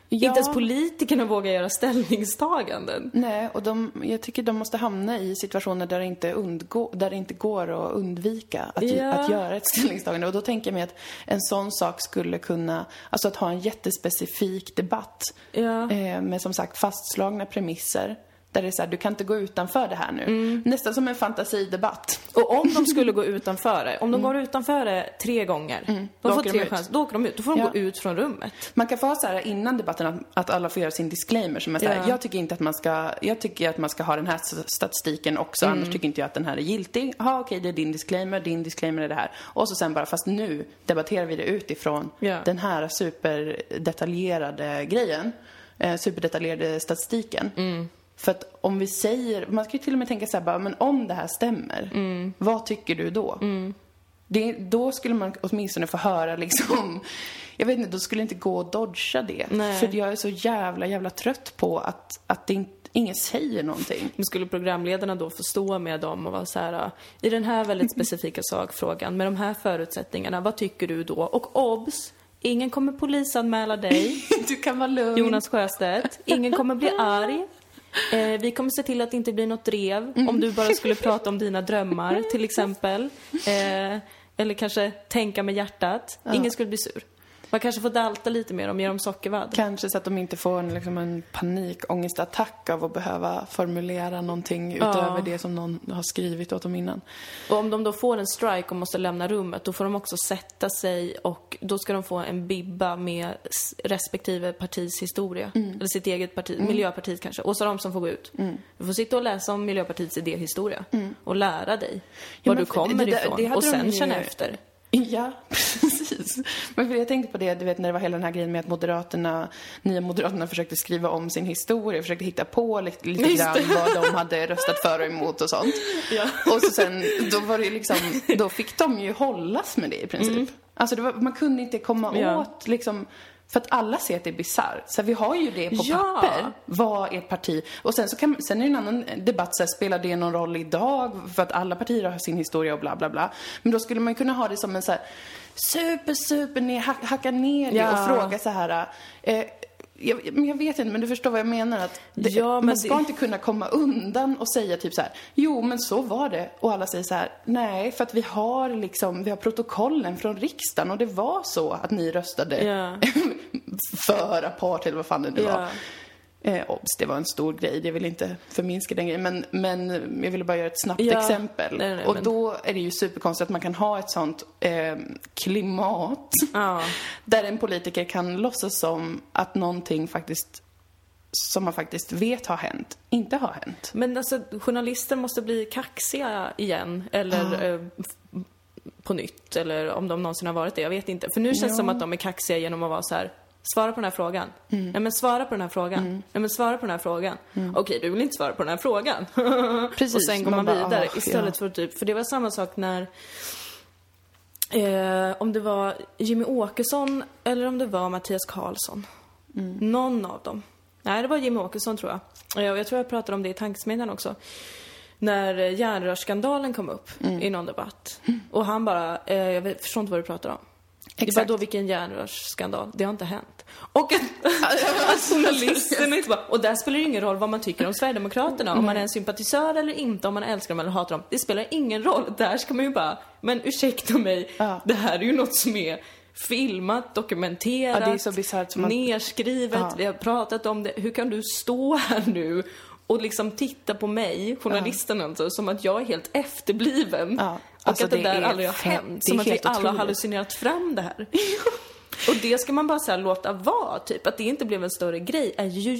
[SPEAKER 1] Ja. Inte ens politikerna vågar göra ställningstaganden.
[SPEAKER 2] Nej, och de, jag tycker de måste hamna i situationer där det inte, undgå, där det inte går att undvika att, ja. att göra ett ställningstagande. Och då tänker jag mig att en sån sak skulle kunna, alltså att ha en jättespecifik debatt ja. eh, med som sagt fastslagna premisser där det är så här, du kan inte gå utanför det här nu. Mm. Nästan som en fantasidebatt.
[SPEAKER 1] Och om de skulle gå utanför det, om de mm. går utanför det tre gånger, mm. de får tre chanser, då åker de ut. Då får de ja. gå ut från rummet.
[SPEAKER 2] Man kan få ha så här innan debatten att, att alla får göra sin disclaimer som är så här, ja. jag tycker inte att man ska, jag tycker att man ska ha den här statistiken också, mm. annars tycker inte jag att den här är giltig. Ja, okej, det är din disclaimer, din disclaimer är det här. Och så sen bara, fast nu debatterar vi det utifrån ja. den här superdetaljerade grejen, eh, superdetaljerade statistiken. Mm. För att om vi säger, man kan ju till och med tänka så här bara, men om det här stämmer, mm. vad tycker du då? Mm. Det, då skulle man åtminstone få höra liksom, jag vet inte, då skulle det inte gå att dodga det. Nej. För jag är så jävla, jävla trött på att, att det inte ingen säger någonting.
[SPEAKER 1] Men skulle programledarna då få stå med dem och vara så här, i den här väldigt specifika sakfrågan, med de här förutsättningarna, vad tycker du då? Och obs! Ingen kommer polisanmäla dig.
[SPEAKER 2] du kan vara lugn.
[SPEAKER 1] Jonas Sjöstedt. Ingen kommer bli arg. Eh, vi kommer se till att det inte blir något drev mm. om du bara skulle prata om dina drömmar till exempel. Eh, eller kanske tänka med hjärtat. Ja. Ingen skulle bli sur. Man kanske får dalta lite mer och ge dem sockervadd.
[SPEAKER 2] Kanske så att de inte får en, liksom en panikångestattack av att behöva formulera någonting utöver det som någon har skrivit åt dem innan.
[SPEAKER 1] Och om de då får en strike och måste lämna rummet, då får de också sätta sig och då ska de få en bibba med respektive partis historia. Mm. Eller sitt eget parti, mm. Miljöpartiet kanske. Åsa Romson får gå ut. Mm. Du får sitta och läsa om Miljöpartiets idéhistoria mm. och lära dig var ja, du kommer det, ifrån det och sen känna efter.
[SPEAKER 2] Ja, precis. Men jag tänkte på det, du vet när det var hela den här grejen med att Moderaterna, Nya Moderaterna försökte skriva om sin historia, försökte hitta på lite, lite grann vad de hade röstat för och emot och sånt. Ja. Och så sen, då var det liksom, då fick de ju hållas med det i princip. Mm. Alltså var, man kunde inte komma ja. åt liksom För att alla ser att det är bisarrt. Så vi har ju det på
[SPEAKER 1] Ja.
[SPEAKER 2] papper, vad ert parti... Och sen, så kan, sen är det en annan debatt, så här, spelar det någon roll idag? För att alla partier har sin historia och bla bla bla. Men då skulle man ju kunna ha det som en så här super, super ner, hack, hacka ner det
[SPEAKER 1] Ja.
[SPEAKER 2] och fråga så här... Eh, jag, men jag vet inte, men du förstår vad jag menar. Att det,
[SPEAKER 1] Ja, men
[SPEAKER 2] man ska
[SPEAKER 1] det-
[SPEAKER 2] inte kunna komma undan och säga typ så här, jo men så var det. Och alla säger så här, nej för att vi har liksom, vi har protokollen från riksdagen och det var så att ni röstade
[SPEAKER 1] Ja.
[SPEAKER 2] för apart eller vad fan det nu
[SPEAKER 1] Ja.
[SPEAKER 2] var. Eh, obs, det var en stor grej, det vill inte förminska den grejen. Men, men jag ville bara göra ett snabbt
[SPEAKER 1] Ja.
[SPEAKER 2] exempel.
[SPEAKER 1] Nej, nej,
[SPEAKER 2] och
[SPEAKER 1] men-
[SPEAKER 2] då är det ju superkonstigt att man kan ha ett sånt eh, klimat
[SPEAKER 1] Ja.
[SPEAKER 2] där en politiker kan låtsas som att någonting faktiskt, som man faktiskt vet har hänt, inte har hänt.
[SPEAKER 1] Men alltså, journalister måste bli kaxiga igen, eller eh, f- på nytt, eller om de någonsin har varit det, jag vet inte. För nu känns det
[SPEAKER 2] Ja.
[SPEAKER 1] som att de är kaxiga genom att vara så här. Svara på den här frågan.
[SPEAKER 2] Mm.
[SPEAKER 1] Nej men svara på den här frågan. Nej men svara på den här frågan. Okej, du vill inte svara på den här frågan.
[SPEAKER 2] Precis,
[SPEAKER 1] Och sen går
[SPEAKER 2] man
[SPEAKER 1] man,
[SPEAKER 2] bara,
[SPEAKER 1] vidare
[SPEAKER 2] "Ah,
[SPEAKER 1] istället
[SPEAKER 2] ja."
[SPEAKER 1] för typ, för det var samma sak när eh, om det var Jimmy Åkesson eller om det var Mattias Karlsson.
[SPEAKER 2] Mm.
[SPEAKER 1] Någon av dem. Nej, det var Jimmy Åkesson tror jag. Och Jag tror jag pratade om det i tankesmedjan också. När järnrörsskandalen kom upp
[SPEAKER 2] Mm.
[SPEAKER 1] i någon debatt. Och han bara, eh, jag förstår inte vad du pratar om.
[SPEAKER 2] Exakt.
[SPEAKER 1] Vadå vilken järnrörsskandal? Det har inte hänt. Och att, att journalisterna inte bara, och där spelar det ingen roll vad man tycker om Sverigedemokraterna, om man är en sympatisör eller inte, om man älskar dem eller hatar dem. Det spelar ingen roll. Där ska man ju bara, men ursäkta mig,
[SPEAKER 2] Ja.
[SPEAKER 1] det här är ju något som är filmat, dokumenterat,
[SPEAKER 2] Ja, det är så bisarrt som
[SPEAKER 1] nerskrivet,
[SPEAKER 2] Ja.
[SPEAKER 1] vi har pratat om det. Hur kan du stå här nu och liksom titta på mig, journalisten alltså, som att jag är helt efterbliven.
[SPEAKER 2] Ja.
[SPEAKER 1] Och
[SPEAKER 2] Alltså,
[SPEAKER 1] att det,
[SPEAKER 2] det
[SPEAKER 1] där
[SPEAKER 2] är
[SPEAKER 1] aldrig har hänt. Som att vi alla har hallucinerat fram det här. Och det ska man bara så här låta vara, typ. Att det inte blev en större grej är ju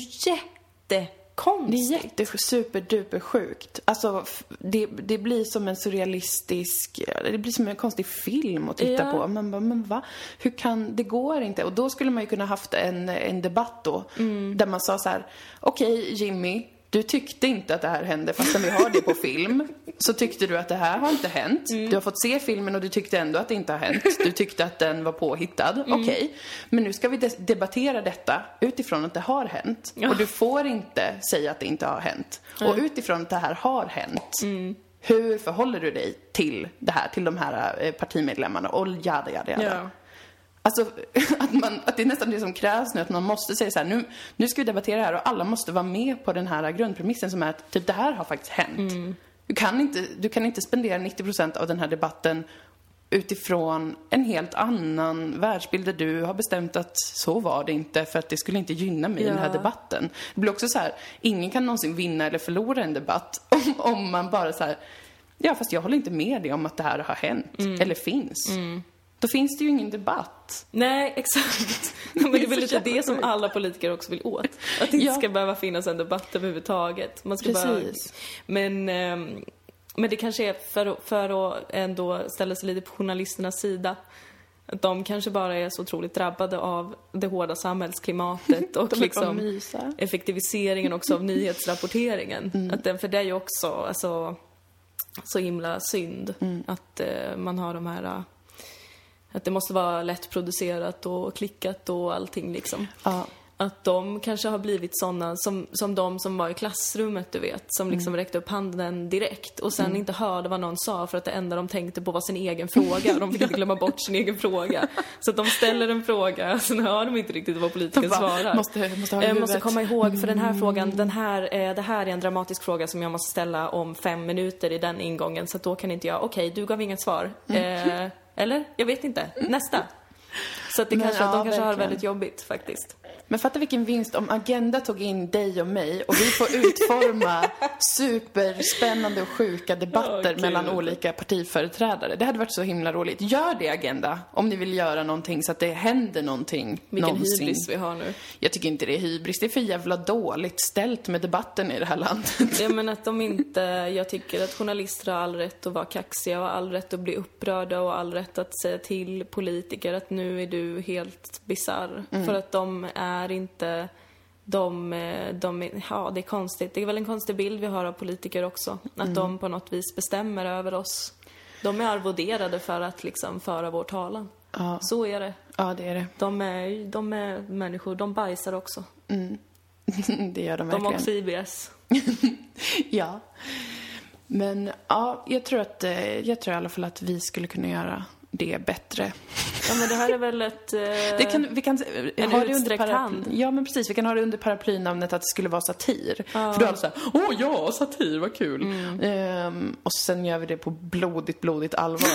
[SPEAKER 2] Det är
[SPEAKER 1] jättekonstigt.
[SPEAKER 2] jätte superduper sjukt. Alltså, det, det blir som en surrealistisk, det blir som en konstig film att titta
[SPEAKER 1] Ja.
[SPEAKER 2] på. Man bara, men va? Hur kan, det går inte. Och då skulle man ju kunna haft en, en debatt då,
[SPEAKER 1] Mm.
[SPEAKER 2] där man sa så här, okej Jimmy, du tyckte inte att det här hände fastän vi har det på film. Så tyckte du att det här har inte hänt.
[SPEAKER 1] Mm.
[SPEAKER 2] Du har fått se filmen och du tyckte ändå att det inte har hänt. Du tyckte att den var påhittad.
[SPEAKER 1] Mm.
[SPEAKER 2] Okej. Men nu ska vi de- debattera detta utifrån att det har hänt. Och du får inte säga att det inte har hänt. Och utifrån att det här har hänt.
[SPEAKER 1] Mm.
[SPEAKER 2] Hur förhåller du dig till det här, till de här eh, partimedlemmarna och jada, jada, jada.
[SPEAKER 1] Ja.
[SPEAKER 2] Alltså, att, man, att det är nästan det som krävs nu, att man måste säga så här, nu, nu ska vi debattera det här och alla måste vara med på den här grundpremissen som är att typ det här har faktiskt hänt.
[SPEAKER 1] Mm.
[SPEAKER 2] Du, kan inte, du kan inte spendera 90% av den här debatten utifrån en helt annan världsbild där du har bestämt att så var det inte för att det skulle inte gynna mig i den här debatten. Det blir också så här, ingen kan någonsin vinna eller förlora en debatt om, om man bara så här, ja fast jag håller inte med dig om att det här har hänt
[SPEAKER 1] Mm.
[SPEAKER 2] eller finns. Då finns det ju ingen debatt.
[SPEAKER 1] Nej, exakt. Men det är väl lite det som alla politiker också vill åt. Att det inte
[SPEAKER 2] Ja.
[SPEAKER 1] ska behöva finnas en debatt överhuvudtaget. Man ska bara...
[SPEAKER 2] Precis.
[SPEAKER 1] Men, ehm, men det kanske är för, för att ändå ställa sig lite på journalisternas sida. Att de kanske bara är så otroligt drabbade av det hårda samhällsklimatet och
[SPEAKER 2] bara
[SPEAKER 1] liksom effektiviseringen också av nyhetsrapporteringen.
[SPEAKER 2] Mm.
[SPEAKER 1] Att den, för ju också alltså, så himla synd
[SPEAKER 2] Mm.
[SPEAKER 1] att eh, man har de här att det måste vara lättproducerat och klickat och allting liksom.
[SPEAKER 2] Ja.
[SPEAKER 1] Att de kanske har blivit såna som, som de som var i klassrummet, du vet. Som liksom
[SPEAKER 2] Mm.
[SPEAKER 1] räckte upp handen direkt och sen inte hörde vad någon sa för att det enda de tänkte på var sin egen fråga. Och de fick inte glömma bort sin egen fråga. Så att de ställer en fråga, sen hör de inte riktigt vad politikern svarar.
[SPEAKER 2] måste- måste
[SPEAKER 1] Jag måste komma ihåg, för den här frågan, den här, eh, det här är en dramatisk fråga som jag måste ställa om fem minuter i den ingången. Så att då kan inte jag, okej, du gav inget svar. Eh, eller? Jag vet inte. Nästa. Så att det
[SPEAKER 2] Men
[SPEAKER 1] kanske, att de
[SPEAKER 2] ja,
[SPEAKER 1] kanske har det
[SPEAKER 2] verkligen.
[SPEAKER 1] väldigt jobbigt faktiskt.
[SPEAKER 2] Men fatta vilken vinst om Agenda tog in dig och mig och vi får utforma superspännande och sjuka debatter
[SPEAKER 1] gud.
[SPEAKER 2] mellan olika partiföreträdare. Det hade varit så himla roligt. Gör det Agenda, om ni vill göra någonting så att det händer någonting
[SPEAKER 1] Vilken
[SPEAKER 2] någonsin.
[SPEAKER 1] hybris vi har nu.
[SPEAKER 2] Jag tycker inte det är hybris, det är för jävla dåligt ställt med debatten i det här landet.
[SPEAKER 1] Ja men att de inte, jag tycker att journalister har all rätt att vara kaxiga och all rätt att bli upprörda och all rätt att säga till politiker att nu är du helt bizarr. För att de är inte, de, eh, de är, ja det är konstigt. Det är väl en konstig bild vi har av politiker också. Att de på något vis bestämmer över oss. De är arvoderade för att liksom föra vår talan.
[SPEAKER 2] Ja.
[SPEAKER 1] Så är det.
[SPEAKER 2] Ja, det är det.
[SPEAKER 1] De är, de är människor, de bajsar också.
[SPEAKER 2] det gör de
[SPEAKER 1] De har
[SPEAKER 2] verkligen.
[SPEAKER 1] också IBS.
[SPEAKER 2] Ja. Men ja, jag tror att, eh, jag tror i alla fall att vi skulle kunna göra det bättre.
[SPEAKER 1] Ja, men det här är väl ett... Eh,
[SPEAKER 2] Det kan, vi kan
[SPEAKER 1] En
[SPEAKER 2] ha det under paraply,
[SPEAKER 1] hand.
[SPEAKER 2] Ja, men precis. Vi kan ha det under paraplynamnet att det skulle vara satir. För då är alla såhär, åh ja, satir, vad kul.
[SPEAKER 1] Mm.
[SPEAKER 2] Ehm, och sen gör vi det på blodigt, blodigt allvar.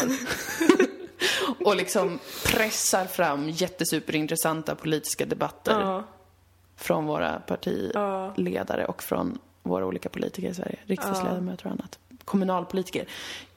[SPEAKER 2] och liksom pressar fram jättesuperintressanta politiska debatter
[SPEAKER 1] Ja,
[SPEAKER 2] från våra partiledare och från våra olika politiker i Sverige. Riksdagsledamöter och annat. Kommunalpolitiker.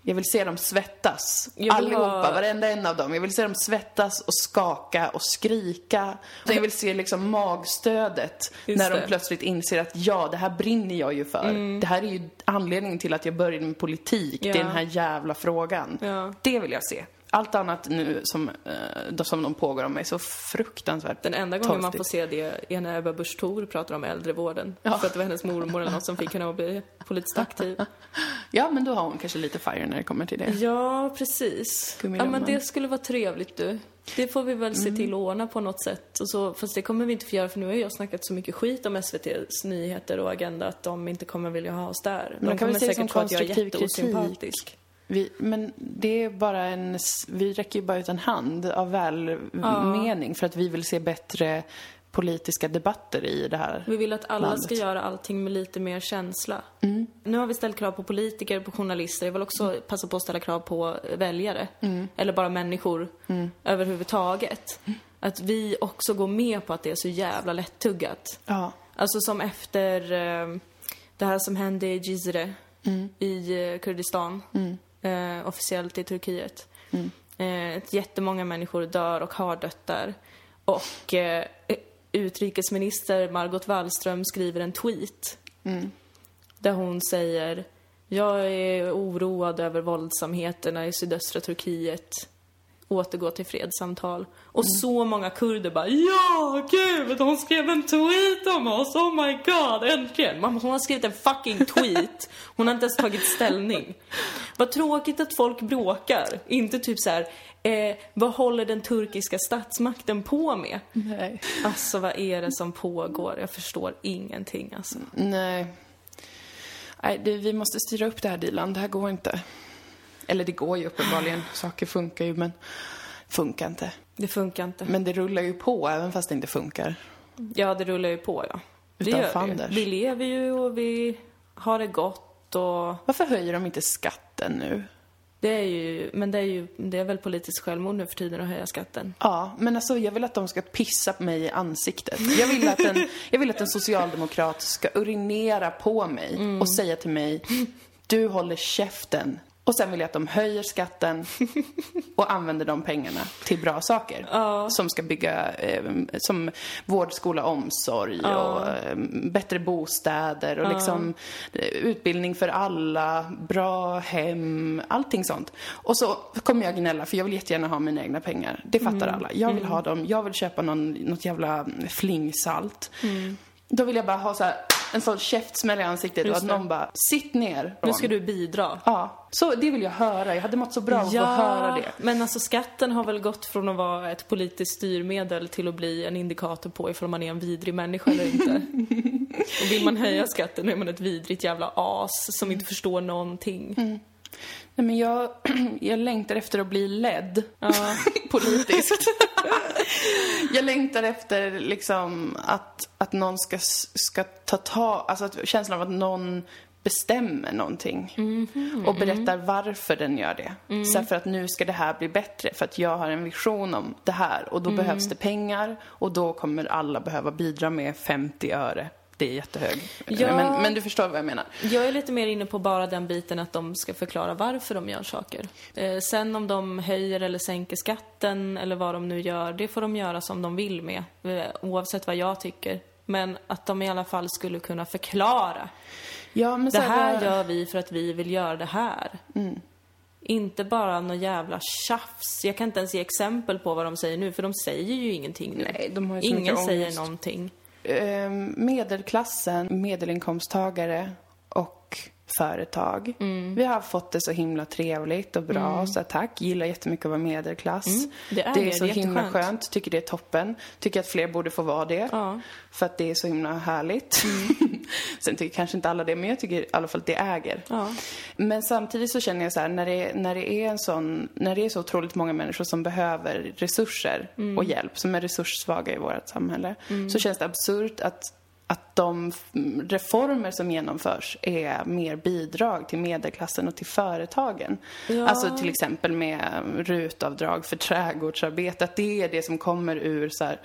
[SPEAKER 2] Jag vill se dem svettas. Allihopa,
[SPEAKER 1] ha-
[SPEAKER 2] varenda en av dem. Jag vill se dem svettas och skaka och skrika. Jag vill se liksom magstödet
[SPEAKER 1] Just
[SPEAKER 2] när de
[SPEAKER 1] det.
[SPEAKER 2] plötsligt inser att ja, det här brinner jag ju för. Det här är ju anledningen till att jag började med politik. Det är
[SPEAKER 1] Mm. Ja.
[SPEAKER 2] den här jävla frågan.
[SPEAKER 1] Ja.
[SPEAKER 2] Det vill jag se. Allt annat nu som, eh, som de pågår om mig är så fruktansvärt
[SPEAKER 1] den enda gången man
[SPEAKER 2] torftigt.
[SPEAKER 1] får se det är när Ebba Busch Thor pratar om äldrevården.
[SPEAKER 2] Ja.
[SPEAKER 1] För att det var hennes mormor eller något som fick henne att bli politiskt aktiv.
[SPEAKER 2] Ja, men då har hon kanske lite fire när det kommer till det.
[SPEAKER 1] Ja, precis. Ja, men det skulle vara trevligt du. Det får vi väl se
[SPEAKER 2] Mm.
[SPEAKER 1] till att ordna på något sätt. Och så, fast det kommer vi inte få göra för nu har jag snackat så mycket skit om SVTs nyheter och agenda att de inte kommer vilja ha oss där. De
[SPEAKER 2] kan
[SPEAKER 1] kommer
[SPEAKER 2] se
[SPEAKER 1] säkert tro att jag är
[SPEAKER 2] konstruktiv kritik. Vi, men det är bara en... Vi räcker ju bara ut en hand av välmening för att vi vill se bättre politiska debatter i det här
[SPEAKER 1] Vi vill att alla
[SPEAKER 2] landet.
[SPEAKER 1] ska göra allting med lite mer känsla.
[SPEAKER 2] Mm.
[SPEAKER 1] Nu har vi ställt krav på politiker, på journalister. Jag vill också passa på att ställa krav på väljare.
[SPEAKER 2] Mm.
[SPEAKER 1] Eller bara människor överhuvudtaget. Att vi också går med på att det är så jävla lättuggat.
[SPEAKER 2] Ja.
[SPEAKER 1] Alltså som efter eh, det här som hände i Cizre i eh, Kurdistan, eh, officiellt i Turkiet. Eh, ett jättemånga människor dör och har dött där. Och eh, utrikesminister Margot Wallström skriver en tweet där hon säger Jag är oroad över våldsamheterna i sydöstra Turkiet. Återgå till fredssamtal. Och så många kurder bara Ja, gud! Hon skrev en tweet om oss! Oh my god, äntligen! Mamma, hon har skrivit en fucking tweet. Hon har inte ens tagit ställning. Vad tråkigt att folk bråkar. Inte typ så här, eh, vad håller den turkiska statsmakten på med?
[SPEAKER 2] Nej.
[SPEAKER 1] Alltså vad är det som pågår? Jag förstår ingenting alltså.
[SPEAKER 2] Nej. Nej, vi måste styra upp det här Dilan. Det här går inte. Eller det går ju uppenbarligen. Saker funkar ju, men funkar inte.
[SPEAKER 1] Det funkar inte.
[SPEAKER 2] Men det rullar ju på även fast det inte funkar.
[SPEAKER 1] Ja, det rullar ju på ja. Det
[SPEAKER 2] Utan fanders.
[SPEAKER 1] Vi lever ju och vi har det gott och
[SPEAKER 2] Varför höjer de inte skatten nu?
[SPEAKER 1] det är ju, men det är ju, det är väl politiskt självmord nu för tiden att höja skatten.
[SPEAKER 2] Ja, men alltså jag vill att de ska pissa på mig i ansiktet. Jag vill att en, jag vill att en socialdemokrat ska urinera på mig
[SPEAKER 1] Mm.
[SPEAKER 2] och säga till mig, du håller käften. Och sen vill jag att de höjer skatten och använder de pengarna till bra saker. Som ska bygga, eh, som vård, skola, omsorg och eh, bättre bostäder och liksom eh, utbildning för alla, bra hem, allting sånt. Och så kommer jag gnälla för jag vill jättegärna ha mina egna pengar. Det fattar alla. Jag vill ha dem, jag vill köpa någon, något jävla flingsalt. Då vill jag bara ha så här, en sån käftsmäll i ansiktet och att
[SPEAKER 1] det.
[SPEAKER 2] någon bara, sitt ner
[SPEAKER 1] Nu
[SPEAKER 2] Ron."
[SPEAKER 1] ska du bidra.
[SPEAKER 2] Ja, så det vill jag höra. Jag hade mått så bra av att få höra det.
[SPEAKER 1] men alltså skatten har väl gått från att vara ett politiskt styrmedel till att bli en indikator på ifall man är en vidrig människa eller inte. och vill man höja skatten är man ett vidrigt jävla as som inte förstår någonting.
[SPEAKER 2] Nej, men jag, jag längtar efter att bli ledd politiskt. jag längtar efter liksom att, att någon ska, ska ta tag, alltså att, känslan av att någon bestämmer någonting och berättar varför den gör det. Så här, för att nu ska det här bli bättre, för att jag har en vision om det här och då behövs det pengar och då kommer alla behöva bidra med 50 öre. Det är jättehög.
[SPEAKER 1] Ja.
[SPEAKER 2] Men, men du förstår vad jag menar.
[SPEAKER 1] Jag är lite mer inne på bara den biten att de ska förklara varför de gör saker. Eh, sen om de höjer eller sänker skatten eller vad de nu gör, det får de göra som de vill med. eh, Oavsett vad jag tycker. Men att de i alla fall skulle kunna förklara.
[SPEAKER 2] Ja, men
[SPEAKER 1] Det här gör vi för att vi vill göra det här.
[SPEAKER 2] Mm.
[SPEAKER 1] Inte bara någon jävla tjafs. Jag kan inte ens ge exempel på vad de säger nu, för de säger ju ingenting nu.
[SPEAKER 2] Nej,
[SPEAKER 1] Ingen säger någonting.
[SPEAKER 2] Ehm, medelklassen, medelinkomsttagare företag.
[SPEAKER 1] Mm.
[SPEAKER 2] Vi har fått det så himla trevligt och bra, så tack. Gillar jättemycket att vara medelklass.
[SPEAKER 1] Mm. Det är
[SPEAKER 2] det
[SPEAKER 1] det,
[SPEAKER 2] är så
[SPEAKER 1] det är
[SPEAKER 2] himla skönt, tycker det är toppen. Tycker att fler borde få vara det.
[SPEAKER 1] Ja.
[SPEAKER 2] För att det är så himla härligt. Sen tycker kanske inte alla det, men jag tycker i alla fall att det äger.
[SPEAKER 1] Ja.
[SPEAKER 2] Men samtidigt så känner jag så här, när det, när det är en sån, när det är så otroligt många människor som behöver resurser och hjälp, som är resurssvaga i vårt samhälle, så känns det absurt att att de reformer som genomförs är mer bidrag till medelklassen och till företagen.
[SPEAKER 1] Ja.
[SPEAKER 2] Alltså till exempel med rutavdrag för trädgårdsarbete, att det är det som kommer ur så här,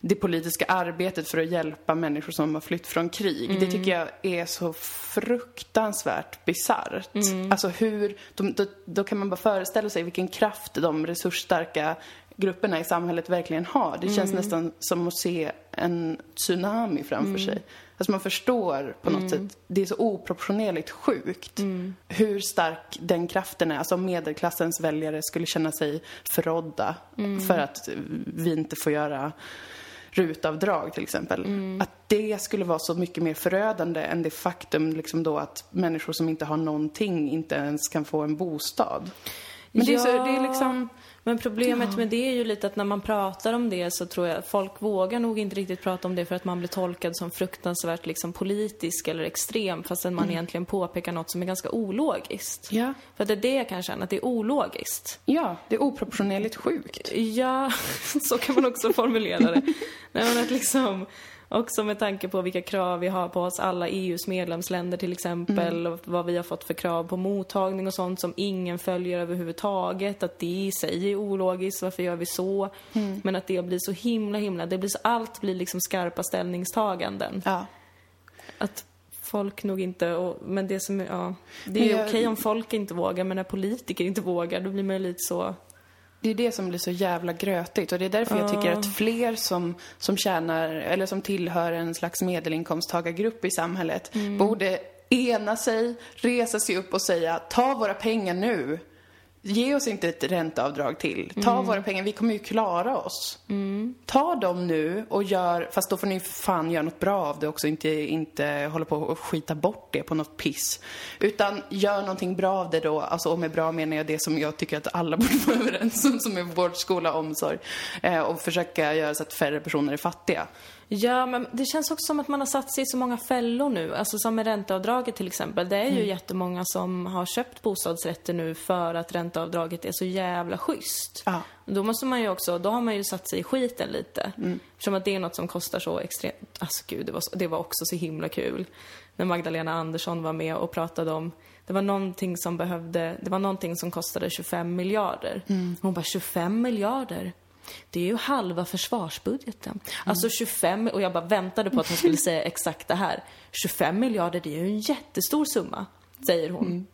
[SPEAKER 2] det politiska arbetet för att hjälpa människor som har flytt från krig. Det tycker jag är så fruktansvärt bisarrt. Alltså hur, de, då, då kan man bara föreställa sig vilken kraft de resursstarka grupperna i samhället verkligen har. Det känns nästan som att se en tsunami framför sig. Alltså man förstår på något sätt, det är så oproportionerligt sjukt hur stark den kraften är. Alltså om medelklassens väljare skulle känna sig förrådda för att vi inte får göra rutavdrag till exempel. Att det skulle vara så mycket mer förödande än det faktum liksom då att människor som inte har någonting inte ens kan få en bostad. Men det är, så, det är liksom...
[SPEAKER 1] Men problemet med det är ju lite att när man pratar om det så tror jag folk vågar nog inte riktigt prata om det för att man blir tolkad som fruktansvärt liksom politisk eller extrem fastän man egentligen påpekar något som är ganska ologiskt.
[SPEAKER 2] Ja.
[SPEAKER 1] För det är det jag kan känna, att det är ologiskt.
[SPEAKER 2] Ja, det är oproportionerligt sjukt.
[SPEAKER 1] Ja, så kan man också formulera det. Nej, men att liksom, också med tanke på vilka krav vi har på oss alla EUs medlemsländer till exempel, och vad vi har fått för krav på mottagning och sånt som ingen följer överhuvudtaget, att det i sig är ologiskt, varför gör vi så? Men att det blir så himla, himla, det blir så, allt blir liksom skarpa ställningstaganden.
[SPEAKER 2] Ja.
[SPEAKER 1] Att folk nog inte, och, men det som, ja, det är okej om folk inte vågar, men när politiker inte vågar, då blir man ju lite så,
[SPEAKER 2] Det är det som blir så jävla grötigt och det är därför jag tycker att fler som, som tjänar, eller som tillhör en slags medelinkomsttagargrupp i samhället borde ena sig, resa sig upp och säga ta våra pengar nu. Ge oss inte ett ränteavdrag till. Ta våra pengar, vi kommer ju klara oss. Ta dem nu och gör, fast då får ni fan göra något bra av det också, inte, inte hålla på och skita bort det på något piss. Utan gör någonting bra av det då, alltså och med bra menar jag det som jag tycker att alla borde vara överens om, som är vård, skola, omsorg. Eh, och försöka göra så att färre personer är fattiga.
[SPEAKER 1] Ja, men det känns också som att man har satt sig i så många fällor nu. Alltså som med ränteavdraget till exempel. Det är ju
[SPEAKER 2] Mm.
[SPEAKER 1] jättemånga som har köpt bostadsrätter nu för att ränteavdraget är så jävla schysst.
[SPEAKER 2] Ja.
[SPEAKER 1] Då måste man ju också, då har man ju satt sig i skiten lite.
[SPEAKER 2] Mm.
[SPEAKER 1] Eftersom att det är något som kostar så extremt, alltså gud, det var, så- det var också så himla kul. När Magdalena Andersson var med och pratade om, det var någonting som behövde, det var någonting som kostade 25 miljarder.
[SPEAKER 2] Mm.
[SPEAKER 1] Hon bara, 25 miljarder? Det är ju halva försvarsbudgeten. Alltså 25, och jag bara väntade på att hon skulle säga exakt det här. 25 miljarder, det är ju en jättestor summa, säger hon.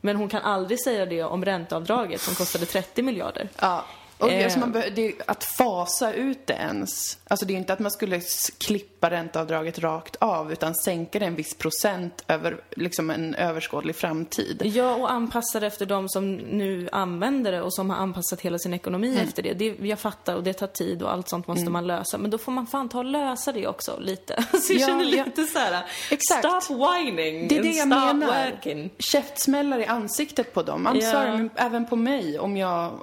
[SPEAKER 1] Men hon kan aldrig säga det om ränteavdraget som kostade 30 miljarder.
[SPEAKER 2] Ja. Och
[SPEAKER 1] Eh.
[SPEAKER 2] alltså man det att fasa ut det ens. Alltså det är inte att man skulle klippa ränteavdraget rakt av utan sänka det en viss procent över liksom en överskådlig framtid.
[SPEAKER 1] Ja, och anpassa det efter de som nu använder det och som har anpassat hela sin ekonomi
[SPEAKER 2] Mm.
[SPEAKER 1] efter det. det. Jag fattar och det tar tid och allt sånt måste man lösa. Men då får man fan ta och lösa det också lite. Så jag
[SPEAKER 2] Ja,
[SPEAKER 1] känner
[SPEAKER 2] ja.
[SPEAKER 1] lite så här:
[SPEAKER 2] Exakt.
[SPEAKER 1] stop whining
[SPEAKER 2] Det är det jag menar.
[SPEAKER 1] working.
[SPEAKER 2] Käftsmällar i ansiktet på dem. I'm
[SPEAKER 1] Ja.
[SPEAKER 2] sorry, men även på mig om jag...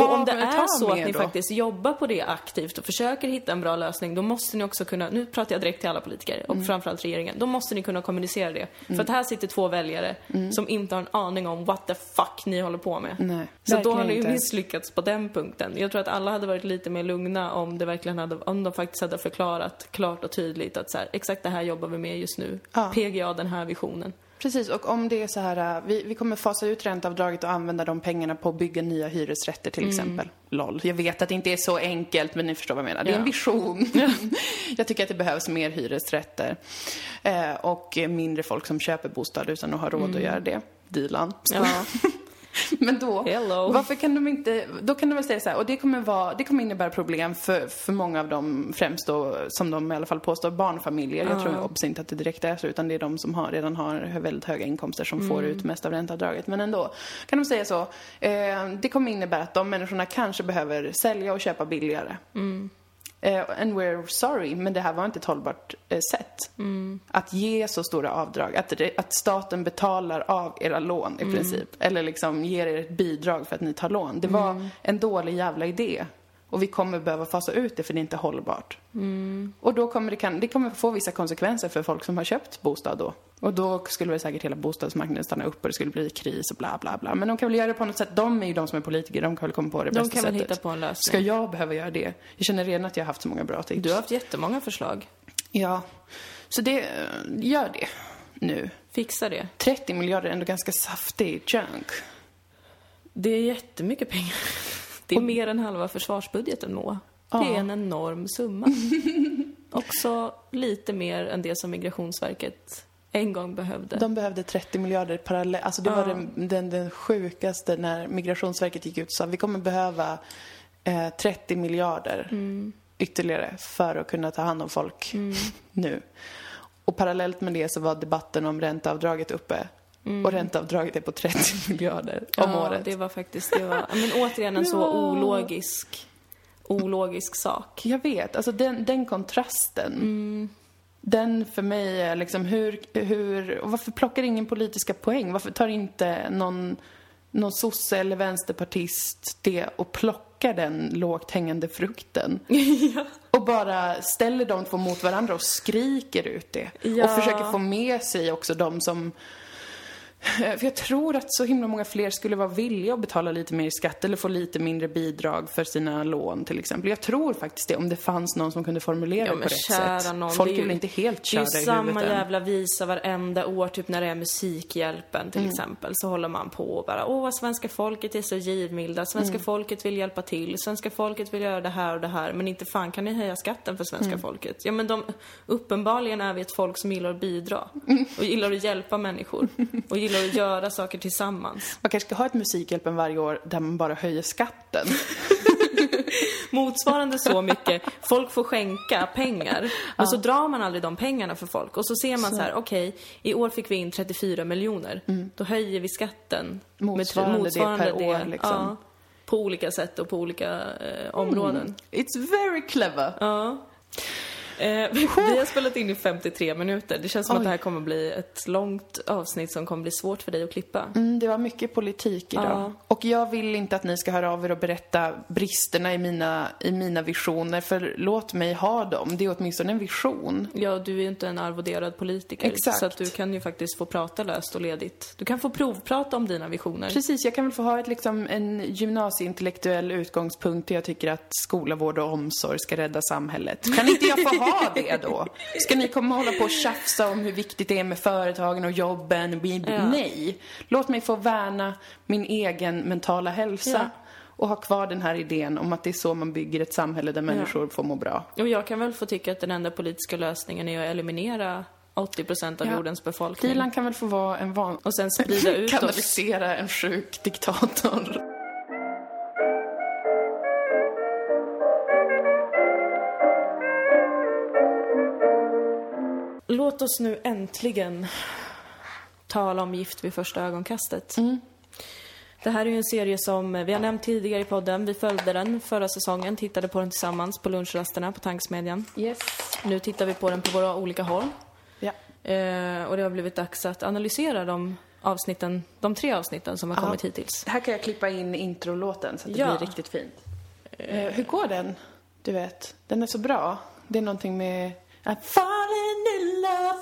[SPEAKER 2] Eh,
[SPEAKER 1] och om det är
[SPEAKER 2] ta
[SPEAKER 1] så att ni
[SPEAKER 2] då.
[SPEAKER 1] faktiskt jobbar på det aktivt och försöker hitta en bra lösning, då måste ni också kunna, nu pratar jag direkt till alla politiker och
[SPEAKER 2] Mm.
[SPEAKER 1] framförallt regeringen, då måste ni kunna kommunicera det. För att här sitter två väljare som inte har en aning om what the fuck ni håller på med.
[SPEAKER 2] Mm. Nej,
[SPEAKER 1] så då har ni ju misslyckats på den punkten. Jag tror att alla hade varit lite mer lugna om det verkligen hade, om de faktiskt hade förklarat klart och tydligt att så här, exakt det här jobbar vi med just nu.
[SPEAKER 2] Ja.
[SPEAKER 1] PGA, den här visionen.
[SPEAKER 2] Precis, och om det är så här, äh, vi, vi kommer fasa ut ränteavdraget och använda de pengarna på att bygga nya hyresrätter till exempel. LOL. Jag vet att det inte är så enkelt, men ni förstår vad jag menar. Det är en vision. jag tycker att det behövs mer hyresrätter. Eh, och mindre folk som köper bostad utan att ha råd att göra det. Dilan.
[SPEAKER 1] Ja.
[SPEAKER 2] Men då,
[SPEAKER 1] Hello.
[SPEAKER 2] varför kan de inte, då kan de väl säga så här, och det kommer, vara, det kommer innebära problem för, för många av dem, främst då, som de i alla fall påstår, barnfamiljer. Jag tror obs inte att det direkt är så, utan det är de som har, redan har väldigt höga inkomster som får ut mest av ränteavdraget. Men ändå, kan de säga så, eh, det kommer innebära att de människorna kanske behöver sälja och köpa billigare. Eh, and we're sorry, men det här var inte ett hållbart eh, sätt.
[SPEAKER 1] Mm.
[SPEAKER 2] Att ge så stora avdrag, att, det, att staten betalar av era lån i
[SPEAKER 1] Mm.
[SPEAKER 2] princip. Eller liksom ger er ett bidrag för att ni tar lån. Det var
[SPEAKER 1] Mm.
[SPEAKER 2] en dålig jävla idé. Och vi kommer behöva fasa ut det för det är inte hållbart. Och då kommer det, kan, det kommer få vissa konsekvenser för folk som har köpt bostad då. Och då skulle väl säkert hela bostadsmarknaden stanna upp och det skulle bli kris och bla bla bla. Men de kan väl göra det på något sätt. De är ju de som är politiker, de kan väl komma på det
[SPEAKER 1] De
[SPEAKER 2] bästa
[SPEAKER 1] kan väl
[SPEAKER 2] sättet.
[SPEAKER 1] hitta på en lösning.
[SPEAKER 2] Ska jag behöva göra det? Jag känner redan att jag har haft så många bra tips.
[SPEAKER 1] Du har haft jättemånga förslag.
[SPEAKER 2] Ja. Så det, gör det nu.
[SPEAKER 1] Fixa det.
[SPEAKER 2] 30 miljarder är ändå ganska saftig chunk.
[SPEAKER 1] Det är jättemycket pengar. Det är mer än halva försvarsbudgeten, Moa. Det är en enorm summa. Också lite mer än det som Migrationsverket en gång behövde.
[SPEAKER 2] De behövde 30 miljarder parallellt. Alltså det var den, den, den sjukaste när Migrationsverket gick ut och sa vi kommer behöva eh, 30 miljarder
[SPEAKER 1] Mm.
[SPEAKER 2] ytterligare för att kunna ta hand om folk nu. Och parallellt med det så var debatten om ränteavdraget uppe. Och ränteavdraget är på 30 miljarder om
[SPEAKER 1] Mm. ja,
[SPEAKER 2] året.
[SPEAKER 1] det var faktiskt, det var, men återigen en så
[SPEAKER 2] Ja.
[SPEAKER 1] ologisk, ologisk sak.
[SPEAKER 2] Jag vet, alltså den, den kontrasten.
[SPEAKER 1] Mm.
[SPEAKER 2] Den för mig är liksom hur, hur, och varför plockar ingen politiska poäng? Varför tar inte någon, någon sosse eller vänsterpartist det och plockar den lågt hängande frukten? Och bara ställer de två mot varandra och skriker ut det.
[SPEAKER 1] Ja.
[SPEAKER 2] Och försöker få med sig också de som för jag tror att så himla många fler skulle vara villiga att betala lite mer i skatt eller få lite mindre bidrag för sina lån till exempel. Jag tror faktiskt det, om det fanns någon som kunde formulera
[SPEAKER 1] Ja,
[SPEAKER 2] det på rätt sätt.
[SPEAKER 1] nån,
[SPEAKER 2] Folk
[SPEAKER 1] det
[SPEAKER 2] är väl inte helt
[SPEAKER 1] Det är ju
[SPEAKER 2] i
[SPEAKER 1] samma
[SPEAKER 2] huvudet
[SPEAKER 1] jävla visa varenda år, typ när det är Musikhjälpen till exempel, så håller man på och bara åh, svenska folket är så givmilda, svenska folket vill hjälpa till, svenska folket vill göra det här och det här, men inte fan kan ni höja skatten för svenska folket? Ja, men de, uppenbarligen är vi ett folk som gillar att bidra och gillar att hjälpa människor och gillar att göra saker tillsammans.
[SPEAKER 2] Man kanske ska ha ett Musikhjälpen varje år där man bara höjer skatten.
[SPEAKER 1] motsvarande så mycket. Folk får skänka pengar, men så drar man aldrig de pengarna för folk. Och så ser man så, här, okej, i år fick vi in 34 miljoner. Då höjer vi skatten.
[SPEAKER 2] Mm. Motsvarande det per år, liksom.
[SPEAKER 1] Ja, på olika sätt och på olika eh, områden.
[SPEAKER 2] It's very clever.
[SPEAKER 1] Ja. Eh, vi har spelat in i 53 minuter. Det känns som
[SPEAKER 2] Oj.
[SPEAKER 1] att det här kommer bli ett långt avsnitt som kommer bli svårt för dig att klippa.
[SPEAKER 2] Mm, det var mycket politik idag.
[SPEAKER 1] Ja.
[SPEAKER 2] Och jag vill inte att ni ska höra av er och berätta bristerna i mina, i mina visioner, för låt mig ha dem. Det är åtminstone en vision.
[SPEAKER 1] Ja, du är ju inte en arvoderad politiker.
[SPEAKER 2] Exakt.
[SPEAKER 1] Så att du kan ju faktiskt få prata löst och ledigt. Du kan få provprata om dina visioner.
[SPEAKER 2] Precis, jag kan väl få ha ett, liksom, en gymnasieintellektuell utgångspunkt där jag tycker att skola, vård och omsorg ska rädda samhället. Kan inte jag få ha det då? Ska ni komma och hålla på och tjafsa om hur viktigt det är med företagen och jobben?
[SPEAKER 1] Ja.
[SPEAKER 2] Nej! Låt mig få värna min egen mentala hälsa.
[SPEAKER 1] Ja.
[SPEAKER 2] Och ha kvar den här idén om att det är så man bygger ett samhälle där människor får må bra.
[SPEAKER 1] Och jag kan väl få tycka att den enda politiska lösningen är att eliminera 80% av
[SPEAKER 2] Ja.
[SPEAKER 1] jordens befolkning.
[SPEAKER 2] Dilan kan väl få vara en van...
[SPEAKER 1] Och sen sprida ut oss.
[SPEAKER 2] Kanalisera en sjuk diktator.
[SPEAKER 1] Låt oss nu äntligen tala om Gift vid första ögonkastet. Det här är ju en serie som vi har nämnt tidigare i podden. Vi följde den förra säsongen, tittade på den tillsammans på lunchrasterna på Tanksmedjan.
[SPEAKER 2] Yes.
[SPEAKER 1] Nu tittar vi på den på våra olika håll.
[SPEAKER 2] Ja.
[SPEAKER 1] Eh, och det har blivit dags att analysera de avsnitten, de tre avsnitten som har kommit hittills.
[SPEAKER 2] Här kan jag klippa in introlåten så att det
[SPEAKER 1] Ja.
[SPEAKER 2] blir riktigt fint. Eh, hur går den? Du vet, den är så bra. Det är någonting med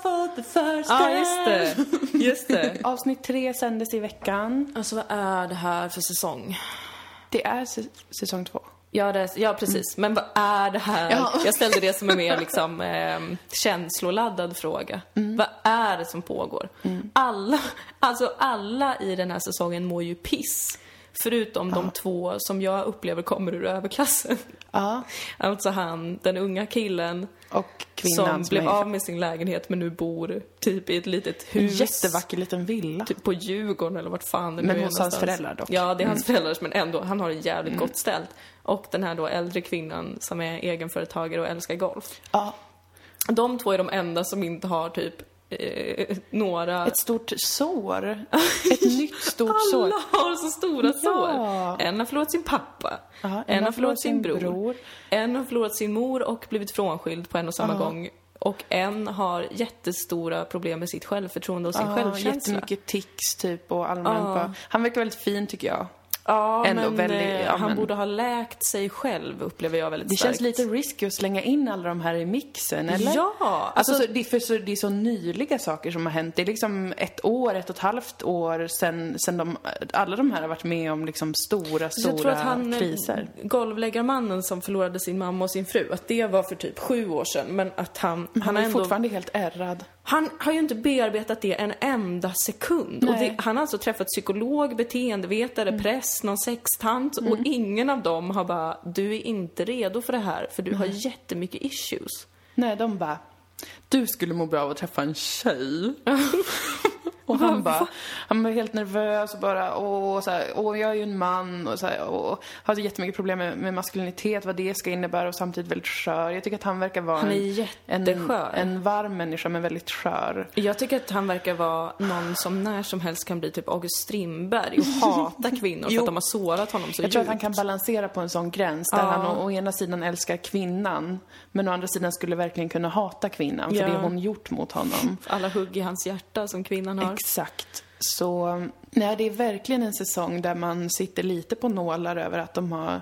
[SPEAKER 2] for the first
[SPEAKER 1] Ja,
[SPEAKER 2] time.
[SPEAKER 1] just det. Just det.
[SPEAKER 2] Avsnitt tre sändes i veckan.
[SPEAKER 1] Alltså vad är det här för säsong?
[SPEAKER 2] Det är säsong två.
[SPEAKER 1] Ja, det, ja precis. Men vad är det här?
[SPEAKER 2] Ja.
[SPEAKER 1] Jag ställde det som en mer liksom, eh, känsloladdad fråga. Vad är det som pågår? Alla, alltså alla i den här säsongen mår ju piss. Förutom de två som jag upplever kommer ur överklassen.
[SPEAKER 2] Ja.
[SPEAKER 1] Alltså han, den unga killen
[SPEAKER 2] Och kvinnan
[SPEAKER 1] som blev
[SPEAKER 2] är
[SPEAKER 1] av med sin lägenhet men nu bor typ i ett litet
[SPEAKER 2] en
[SPEAKER 1] hus.
[SPEAKER 2] jättevacker liten villa.
[SPEAKER 1] Typ på Djurgården eller vart fan det nu
[SPEAKER 2] Men
[SPEAKER 1] är
[SPEAKER 2] hos hans föräldrar dock.
[SPEAKER 1] Ja, det är hans föräldrars men ändå, han har det jävligt gott ställt. Och den här då äldre kvinnan som är egenföretagare och älskar golf.
[SPEAKER 2] Ja.
[SPEAKER 1] De två är de enda som inte har typ eh, några...
[SPEAKER 2] Ett stort sår. Ett nytt stort sår.
[SPEAKER 1] Alla har så stora sår. En har förlorat sin pappa.
[SPEAKER 2] Aha,
[SPEAKER 1] en, har förlorat sin bror. bror. En har förlorat sin mor och blivit frånskild på en och samma gång. Och en har jättestora problem med sitt självförtroende och sin
[SPEAKER 2] Ja,
[SPEAKER 1] självkänsla.
[SPEAKER 2] jättemycket tics typ och allmänt bara. Han verkar väldigt fin tycker jag.
[SPEAKER 1] Ja,
[SPEAKER 2] ändå
[SPEAKER 1] men
[SPEAKER 2] väldigt-
[SPEAKER 1] eh,
[SPEAKER 2] ja,
[SPEAKER 1] han
[SPEAKER 2] men-
[SPEAKER 1] borde ha läkt sig själv, upplever jag väldigt
[SPEAKER 2] Det
[SPEAKER 1] starkt.
[SPEAKER 2] känns lite risky att slänga in alla de här i mixen, eller?
[SPEAKER 1] Ja,
[SPEAKER 2] Alltså,
[SPEAKER 1] alltså-
[SPEAKER 2] så, det, för så, det är så nyliga saker som har hänt. Det är liksom ett år, ett och ett halvt år sen, sen de, alla de här har varit med om liksom stora, stora
[SPEAKER 1] jag tror att han, eh,
[SPEAKER 2] kriser.
[SPEAKER 1] golvläggarmannen som förlorade sin mamma och sin fru, att det var för typ sju år sedan. Men att han,
[SPEAKER 2] Han,
[SPEAKER 1] han,
[SPEAKER 2] är
[SPEAKER 1] ändå,
[SPEAKER 2] fortfarande helt ärrad.
[SPEAKER 1] Han har ju inte bearbetat det en enda sekund. Och
[SPEAKER 2] Nej.
[SPEAKER 1] det, han har alltså träffat psykolog, beteendevetare,
[SPEAKER 2] Mm.
[SPEAKER 1] präst, någon sextant och ingen av dem har bara, du är inte redo för det här för du har jättemycket issues.
[SPEAKER 2] Nej, de bara, du skulle må bra av att träffa en tjej. och han bara, han var helt nervös och bara, åh, så här, åh jag är ju en man och så här, åh, har jättemycket problem med, med maskulinitet, vad det ska innebära och samtidigt väldigt skör. Jag tycker att han verkar vara
[SPEAKER 1] Han är
[SPEAKER 2] en, en, en varm människa men väldigt skör.
[SPEAKER 1] Jag tycker att han verkar vara någon som när som helst kan bli typ August Strindberg och hata kvinnor för att de har sårat honom så
[SPEAKER 2] Jag tror att han
[SPEAKER 1] djupt.
[SPEAKER 2] kan balansera på en sån gräns där
[SPEAKER 1] Ja.
[SPEAKER 2] han å, å ena sidan älskar kvinnan men å andra sidan skulle verkligen kunna hata kvinnan för
[SPEAKER 1] Ja.
[SPEAKER 2] det hon gjort mot honom.
[SPEAKER 1] Alla hugg i hans hjärta som kvinnan har.
[SPEAKER 2] Exakt. Så, nej, det är verkligen en säsong där man sitter lite på nålar över att de har,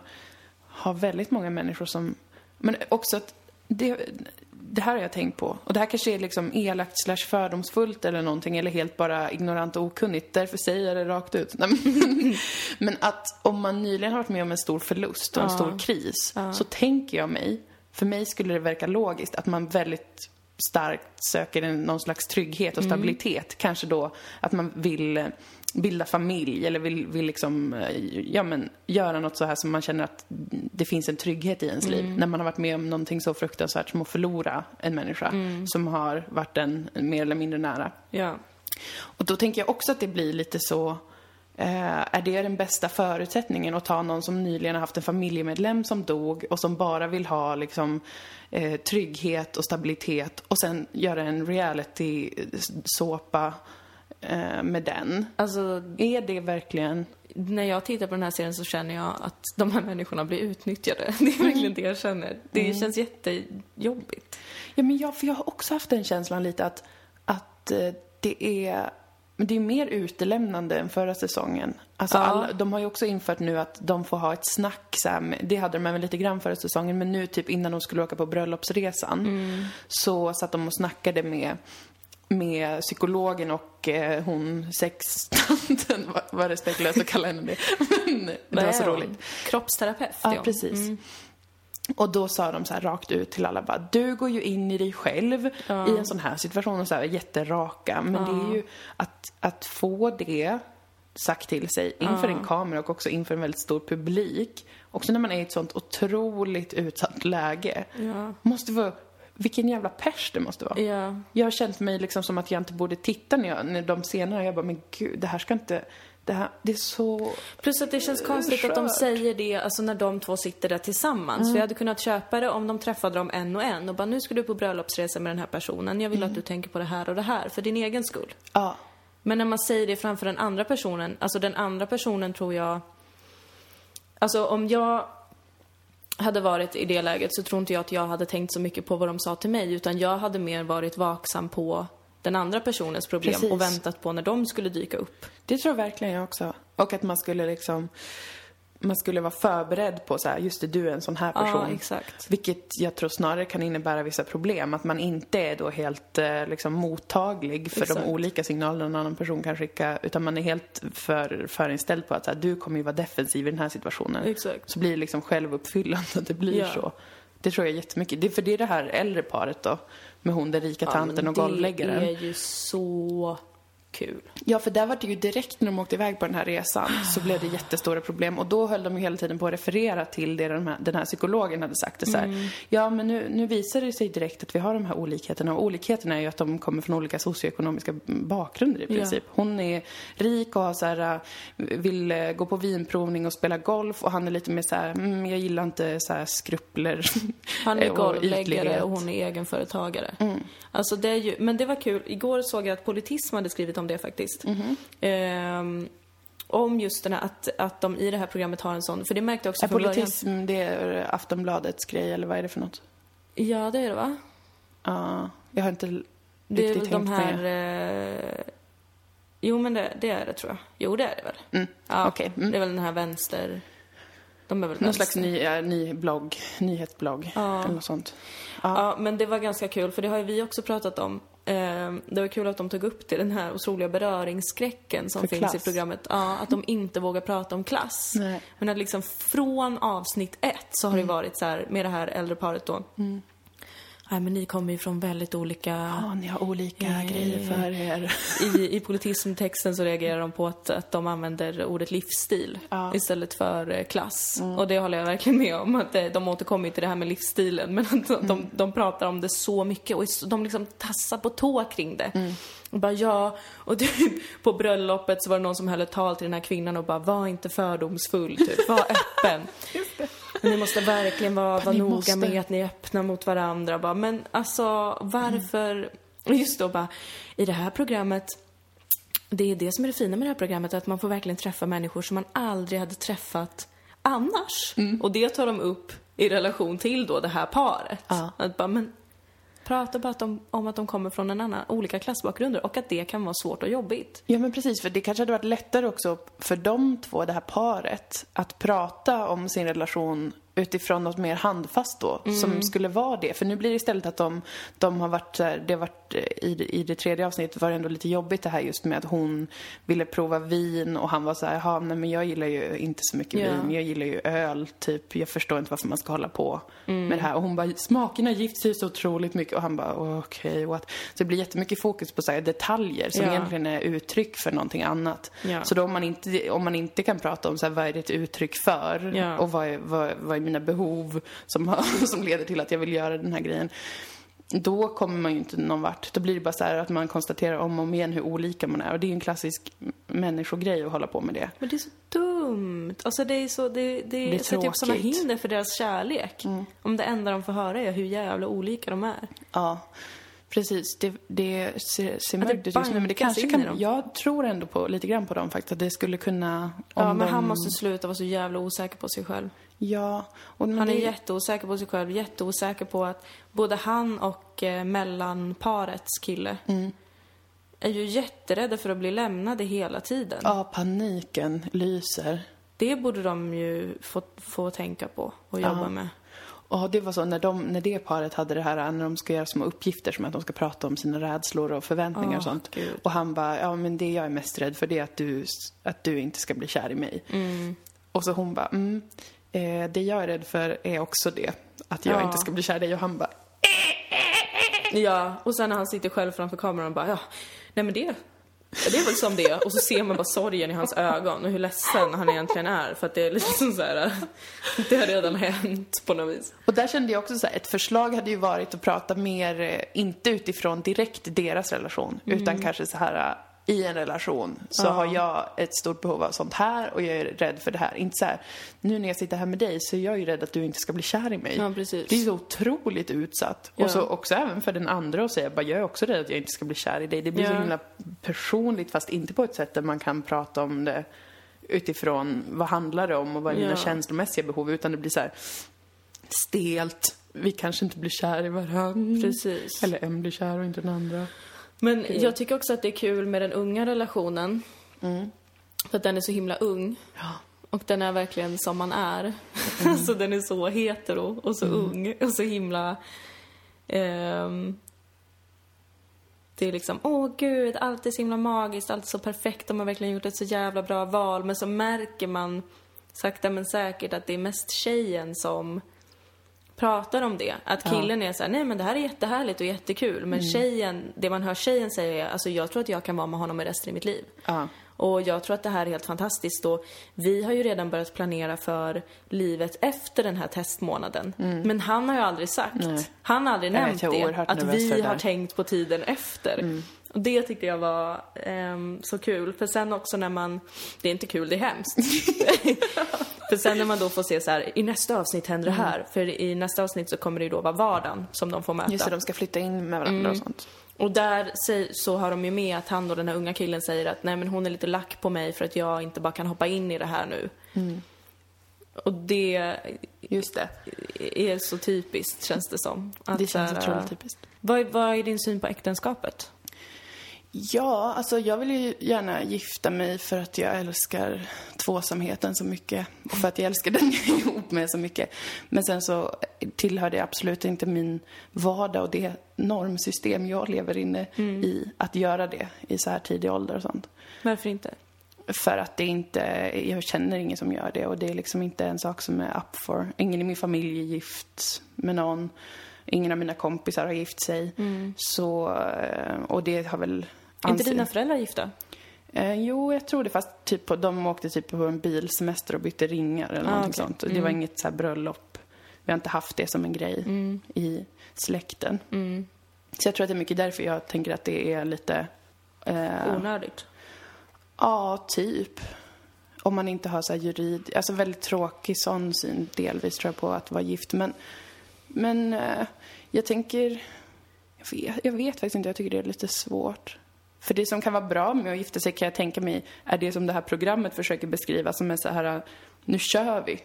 [SPEAKER 2] har väldigt många människor som... Men också att det, det här har jag tänkt på. Och det här kanske är liksom elakt slash fördomsfullt eller någonting, eller helt bara ignorant och okunnigt. Därför säger jag det rakt ut. Men- att om man nyligen har varit med om en stor förlust och en stor kris, så tänker jag mig, för mig skulle det verka logiskt att man väldigt starkt söker någon slags trygghet och stabilitet. Kanske då att man vill eh, bilda familj eller vill, vill liksom, eh, ja men, göra något så här som man känner att det finns en trygghet i ens liv. När man har varit med om någonting så fruktansvärt som att förlora en människa som har varit en mer eller mindre nära.
[SPEAKER 1] Ja.
[SPEAKER 2] Och då tänker jag också att det blir lite så är det den bästa förutsättningen att ta någon som nyligen har haft en familjemedlem som dog och som bara vill ha liksom eh, trygghet och stabilitet och sen göra en reality-såpa eh, med den?
[SPEAKER 1] Alltså,
[SPEAKER 2] Är det verkligen...
[SPEAKER 1] när jag tittar på den här serien så känner jag att de här människorna blir utnyttjade. Det är verkligen det jag känner. Det känns jättejobbigt.
[SPEAKER 2] Ja, men jag, för jag har också haft den känslan lite att, att eh, det är men det är mer utelämnande än förra säsongen. Alltså
[SPEAKER 1] Ja.
[SPEAKER 2] alla, de har ju också infört nu att de får ha ett snack så här, Det hade de även lite grann förra säsongen, men nu typ innan de skulle åka på bröllopsresan så satt de och snackade med med psykologen och eh, hon sextanten, var, var respektlöst att kalla henne det. Men det var så roligt.
[SPEAKER 1] Kroppsterapeut,
[SPEAKER 2] Ja, precis. Och då sa de så här rakt ut till alla bara, du går ju in i dig själv i en sån här situation och så här jätteraka. Men det är ju att, att få det sagt till sig inför en kamera och också inför en väldigt stor publik. Också när man är i ett sånt otroligt utsatt läge.
[SPEAKER 1] Ja.
[SPEAKER 2] Måste vara, vilken jävla pers det måste vara.
[SPEAKER 1] Ja.
[SPEAKER 2] Jag har känt mig liksom som att jag inte borde titta när, jag, när de senare, jag bara, men gud, det här ska inte, det här, det är så...
[SPEAKER 1] Plus att det känns konstigt att de
[SPEAKER 2] Skört.
[SPEAKER 1] säger det alltså när de två sitter där tillsammans. För jag hade kunnat köpa det om de träffade dem en och en och bara nu ska du på bröllopsresa med den här personen. Jag vill att du tänker på det här och det här för din egen skull.
[SPEAKER 2] Ja.
[SPEAKER 1] Men när man säger det framför den andra personen, alltså den andra personen tror jag... Alltså om jag hade varit i det läget så tror inte jag att jag hade tänkt så mycket på vad de sa till mig utan jag hade mer varit vaksam på den andra personens problem
[SPEAKER 2] Precis.
[SPEAKER 1] och väntat på när de skulle dyka upp.
[SPEAKER 2] Det tror verkligen jag också. Och att man skulle liksom, man skulle vara förberedd på så här, just det, du är en sån här person.
[SPEAKER 1] Ja, exakt.
[SPEAKER 2] Vilket jag tror snarare kan innebära vissa problem. Att man inte är då helt eh, liksom mottaglig för
[SPEAKER 1] Exakt.
[SPEAKER 2] de olika signalerna en annan person kan skicka. Utan man är helt för, förinställd på att så här, du kommer ju vara defensiv i den här situationen.
[SPEAKER 1] Exakt.
[SPEAKER 2] Så blir det liksom självuppfyllande att det blir
[SPEAKER 1] Ja.
[SPEAKER 2] så. Det tror jag jättemycket. Det, för det är det här äldre paret då. Med hon den rika tanten och golvläggaren.
[SPEAKER 1] Det är ju så kul.
[SPEAKER 2] Ja, för där var det ju direkt när de åkte iväg på den här resan så blev det jättestora problem och då höll de ju hela tiden på att referera till det den här, den här psykologen hade sagt. Det så här, mm. Ja, men nu, nu visar det sig direkt att vi har de här olikheterna och olikheterna är ju att de kommer från olika socioekonomiska bakgrunder i princip. Ja. Hon är rik och har så här, vill eh, gå på vinprovning och spela golf och han är lite mer så här, mm, jag gillar inte så här skrupler
[SPEAKER 1] Han är golvläggare och hon är egenföretagare. Mm. Alltså det är ju, men det var kul. Igår såg jag att Politism hade skrivit om det faktiskt. Mm -hmm. eh, om just den här, att, att de i det här programmet har en sån, för det märkte jag också
[SPEAKER 2] är från politism, början. det är Aftonbladets grej, eller vad är det för något?
[SPEAKER 1] Ja, det är det va?
[SPEAKER 2] Ja, uh, jag har inte riktigt
[SPEAKER 1] det är tänkt de här, med. Eh, jo men det, det, är det tror jag. Jo det är det väl?
[SPEAKER 2] Mm. Ja, okay. mm.
[SPEAKER 1] det är väl den här vänster... De är väl
[SPEAKER 2] Någon slags ny, äh, ny blogg, nyhetsblogg ja. eller något sånt.
[SPEAKER 1] Ja. ja, men det var ganska kul för det har ju vi också pratat om. Eh, det var kul att de tog upp det, den här otroliga beröringsskräcken som för finns klass. i programmet. Ja, att de inte vågar prata om klass. Nej. Men att liksom från avsnitt ett så har mm. det varit så här med det här äldre paret då. Mm. Nej, men ni kommer ju från väldigt olika...
[SPEAKER 2] Ja, ni har olika eh, grejer för er.
[SPEAKER 1] I, i politismtexten så reagerar de på att, att de använder ordet livsstil ja. istället för eh, klass. Mm. Och det håller jag verkligen med om. Att eh, de återkommer till det här med livsstilen. Men att de, mm. de pratar om det så mycket och de liksom tassar på tå kring det. Mm. Och bara ja, och typ på bröllopet så var det någon som höll ett tal till den här kvinnan och bara var inte fördomsfull, typ. Var öppen. Ni måste verkligen vara, vara noga måste... med att ni är öppna mot varandra. Bara, men alltså, varför... Mm. Just då bara, i det här programmet det är det som är det fina med det här programmet, att man får verkligen träffa människor som man aldrig hade träffat annars. Mm. Och det tar de upp i relation till då det här paret. Ja. Att bara, men prata bara om, om att de kommer från en annan, olika klassbakgrunder och att det kan vara svårt och jobbigt.
[SPEAKER 2] Ja men precis, för det kanske hade varit lättare också för de två, det här paret, att prata om sin relation utifrån något mer handfast då, mm. som skulle vara det. För nu blir det istället att de, de har varit så här, det har varit eh, i, i det tredje avsnittet var det ändå lite jobbigt det här just med att hon ville prova vin och han var så här, nej men jag gillar ju inte så mycket yeah. vin, jag gillar ju öl, typ, jag förstår inte varför man ska hålla på mm. med det här. Och hon bara, smakerna gifter sig så otroligt mycket och han bara, okej, okay, what? Så det blir jättemycket fokus på så här, detaljer som yeah. egentligen är uttryck för någonting annat. Yeah. Så då om man inte, om man inte kan prata om så här, vad är det ett uttryck för och vad är, vad, vad är mina behov som, som leder till att jag vill göra den här grejen. Då kommer man ju inte någon vart. Då blir det bara så att man konstaterar om och om igen hur olika man är. Och det är en klassisk människogrej att hålla på med det.
[SPEAKER 1] Men det är så dumt. Alltså det är så, det, det, det sätter upp sådana hinder för deras kärlek. Mm. Om det enda de får höra är hur jävla olika de är.
[SPEAKER 2] Ja. Precis, det, det ser, ser mörkt ut just nu men det kanske kan, jag tror ändå på, lite grann på dem faktiskt, att det skulle kunna...
[SPEAKER 1] ja, men de... han måste sluta vara så jävla osäker på sig själv.
[SPEAKER 2] Ja.
[SPEAKER 1] Och han är det... jätteosäker på sig själv, jätteosäker på att både han och eh, mellanparets kille mm. är ju jätterädda för att bli lämnade hela tiden.
[SPEAKER 2] Ja, paniken lyser.
[SPEAKER 1] Det borde de ju få, få tänka på och jobba ja. med.
[SPEAKER 2] Och det var så när, de, när det paret hade det här, när de ska göra små uppgifter som att de ska prata om sina rädslor och förväntningar oh, och sånt. Gud. Och han bara, ja men det jag är mest rädd för det är att du, att du inte ska bli kär i mig. Mm. Och så hon bara, mm, eh, det jag är rädd för är också det. Att jag ja. inte ska bli kär i dig. Och han bara,
[SPEAKER 1] Ja, och sen när han sitter själv framför kameran och bara, ja, nej men det, det är väl som det. Och så ser man bara sorgen i hans ögon och hur ledsen han egentligen är. För att det är liksom så här, det har redan hänt på något vis.
[SPEAKER 2] Och där kände jag också så här, ett förslag hade ju varit att prata mer, eh, inte utifrån direkt deras relation, mm. utan kanske så här i en relation så ja. har jag ett stort behov av sånt här och jag är rädd för det här. Inte så här, nu när jag sitter här med dig så är jag ju rädd att du inte ska bli kär i mig.
[SPEAKER 1] Ja, precis.
[SPEAKER 2] Det är så otroligt utsatt. Ja. Och så också även för den andra att säga, bara jag är också rädd att jag inte ska bli kär i dig. Det blir så himla personligt fast inte på ett sätt där man kan prata om det utifrån vad handlar det om och vad är mina känslomässiga behov utan det blir så här stelt. Vi kanske inte blir kär i varandra.
[SPEAKER 1] Precis.
[SPEAKER 2] Eller en blir kär och inte den andra.
[SPEAKER 1] Men kul. jag tycker också att det är kul med den unga relationen. Mm. För att den är så himla ung. Ja. Och den är verkligen som man är. Mm. så den är så hetero och så mm. ung och så himla... Um, det är liksom, åh gud, allt är så himla magiskt, allt är så perfekt, de har verkligen gjort ett så jävla bra val. Men så märker man sakta men säkert att det är mest tjejen som pratar om det. Att killen är så här, nej men det här är jättehärligt och jättekul. Men tjejen, det man hör tjejen säga är, alltså jag tror att jag kan vara med honom i resten av mitt liv.
[SPEAKER 2] Ja.
[SPEAKER 1] Och jag tror att det här är helt fantastiskt och vi har ju redan börjat planera för livet efter den här testmånaden. Men han har ju aldrig sagt,
[SPEAKER 2] Nej.
[SPEAKER 1] han har aldrig
[SPEAKER 2] Jag
[SPEAKER 1] nämnt
[SPEAKER 2] vet,
[SPEAKER 1] det, att vi har.
[SPEAKER 2] Mm.
[SPEAKER 1] tänkt på tiden efter. Och det tyckte jag var ehm, så kul. För sen också när man, det är inte kul, det är hemskt. för sen när man då får se så här, i nästa avsnitt händer det här. För i nästa avsnitt så kommer det ju då vara vardagen som de får möta.
[SPEAKER 2] Mm. Just det, de ska flytta in med varandra
[SPEAKER 1] Mm.
[SPEAKER 2] och sånt.
[SPEAKER 1] Och där så har de ju med att han och den här unga killen säger att nej men hon är lite lack på mig för att jag inte bara kan hoppa in i det här nu. Och det
[SPEAKER 2] Just det.
[SPEAKER 1] är så typiskt känns det som. Att,
[SPEAKER 2] Det känns otroligt typiskt.
[SPEAKER 1] Vad, vad är din syn på äktenskapet?
[SPEAKER 2] Ja, alltså jag vill ju gärna gifta mig för att jag älskar tvåsamheten så mycket och för att jag älskar den jag är ihop med så mycket. Men sen så tillhör det absolut inte min vardag och det normsystem jag lever inne i att göra det i så här tidig ålder och sånt.
[SPEAKER 1] Varför inte?
[SPEAKER 2] För att det inte, jag känner ingen som gör det och det är liksom inte en sak som är up for. Ingen i min familj är gift med någon. Ingen av mina kompisar har gift sig. Så, eh, och det har väl...
[SPEAKER 1] Är inte
[SPEAKER 2] anser-
[SPEAKER 1] dina föräldrar gifta?
[SPEAKER 2] Eh, jo, jag tror det. Fast typ på, de åkte typ på en bilsemester och bytte ringar eller
[SPEAKER 1] Ah,
[SPEAKER 2] någonting
[SPEAKER 1] okej.
[SPEAKER 2] sånt. Och Det var inget så här bröllop. Vi har inte haft det som en grej i släkten. Så jag tror att det är mycket därför jag tänker att det är lite... Eh,
[SPEAKER 1] Onödigt.
[SPEAKER 2] Ja, typ. Om man inte har så här jurid... Alltså väldigt tråkig sån syn delvis tror jag på att vara gift. Men, men eh, jag tänker... Jag vet, jag vet faktiskt inte, jag tycker det är lite svårt. För det som kan vara bra med att gifta sig kan jag tänka mig är det som det här programmet försöker beskriva som är så här, nu kör vi.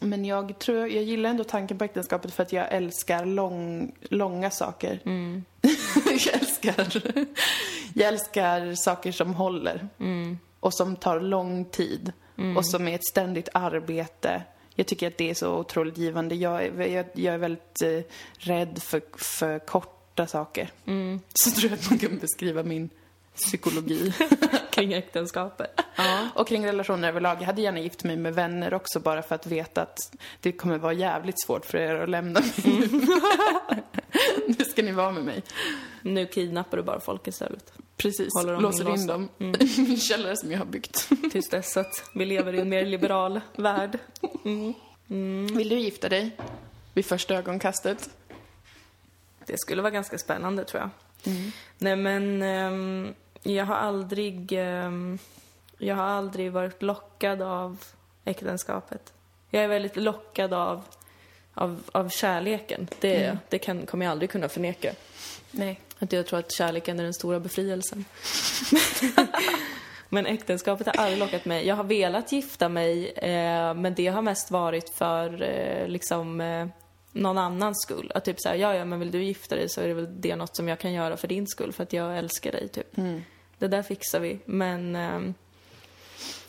[SPEAKER 2] Men jag tror, jag gillar ändå tanken på äktenskapet för att jag älskar lång, långa saker. jag älskar, jag älskar saker som håller. Och som tar lång tid. Och som är ett ständigt arbete. Jag tycker att det är så otroligt givande. Jag är, jag, jag är väldigt eh, rädd för, för korta saker. Så tror jag att man kan beskriva min psykologi.
[SPEAKER 1] Kring äktenskapet.
[SPEAKER 2] Och kring relationer överlag. Jag hade gärna gift mig med vänner också bara för att veta att det kommer vara jävligt svårt för er att lämna mig. nu ska ni vara med mig.
[SPEAKER 1] Nu kidnappar du bara folk istället.
[SPEAKER 2] Precis.
[SPEAKER 1] Håller dem
[SPEAKER 2] Låser in dem i min källare som jag har byggt.
[SPEAKER 1] Tills dess att vi lever i en mer liberal värld.
[SPEAKER 2] Vill du gifta dig? Vid första ögonkastet?
[SPEAKER 1] Det skulle vara ganska spännande tror jag. Nej men, ehm, jag har aldrig, ehm, jag har aldrig varit lockad av äktenskapet. Jag är väldigt lockad av, av, av kärleken. Det, det kan, kommer jag aldrig kunna förneka.
[SPEAKER 2] Nej.
[SPEAKER 1] Att jag tror att kärleken är den stora befrielsen. men äktenskapet har aldrig lockat mig. Jag har velat gifta mig, eh, men det har mest varit för eh, liksom eh, någon annans skull. Att typ såhär, ja ja men vill du gifta dig så är det väl det något som jag kan göra för din skull, för att jag älskar dig typ. Det där fixar vi. Men ehm,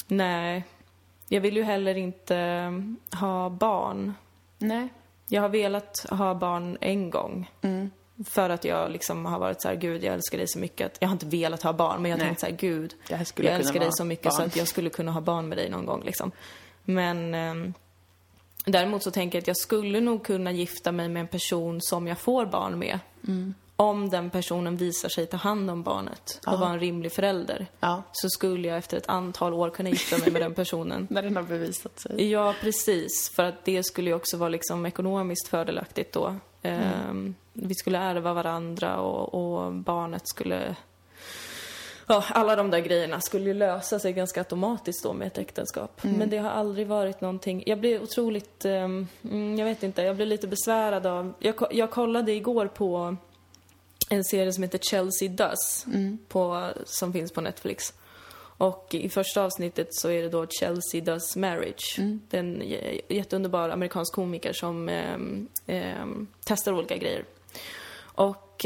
[SPEAKER 1] nej, jag vill ju heller inte ehm, ha barn.
[SPEAKER 2] Nej.
[SPEAKER 1] Jag har velat ha barn en gång.
[SPEAKER 2] Mm.
[SPEAKER 1] För att jag liksom har varit så här, gud jag älskar dig så mycket att, jag har inte velat ha barn men jag har tänkt så här, gud, jag älskar dig så mycket så
[SPEAKER 2] barn.
[SPEAKER 1] att jag skulle kunna ha barn med dig någon gång liksom. Men ehm, däremot så tänker jag att jag skulle nog kunna gifta mig med en person som jag får barn med.
[SPEAKER 2] Mm.
[SPEAKER 1] Om den personen visar sig ta hand om barnet och vara en rimlig förälder.
[SPEAKER 2] Ja.
[SPEAKER 1] Så skulle jag efter ett antal år kunna gifta mig med den personen.
[SPEAKER 2] När den har bevisat sig.
[SPEAKER 1] Ja, precis. För att det skulle ju också vara liksom ekonomiskt fördelaktigt då. Ehm, vi skulle ärva varandra och, och barnet skulle... Ja, alla de där grejerna skulle ju lösa sig ganska automatiskt då med ett äktenskap. Men det har aldrig varit någonting... Jag blev otroligt... mm, jag vet inte, jag blev lite besvärad av... Jag, jag kollade igår på en serie som heter Chelsea Does, på, som finns på Netflix. Och i första avsnittet så är det då Chelsea Does Marriage. Det är en jätteunderbar amerikansk komiker som ehm, ehm, testar olika grejer. Och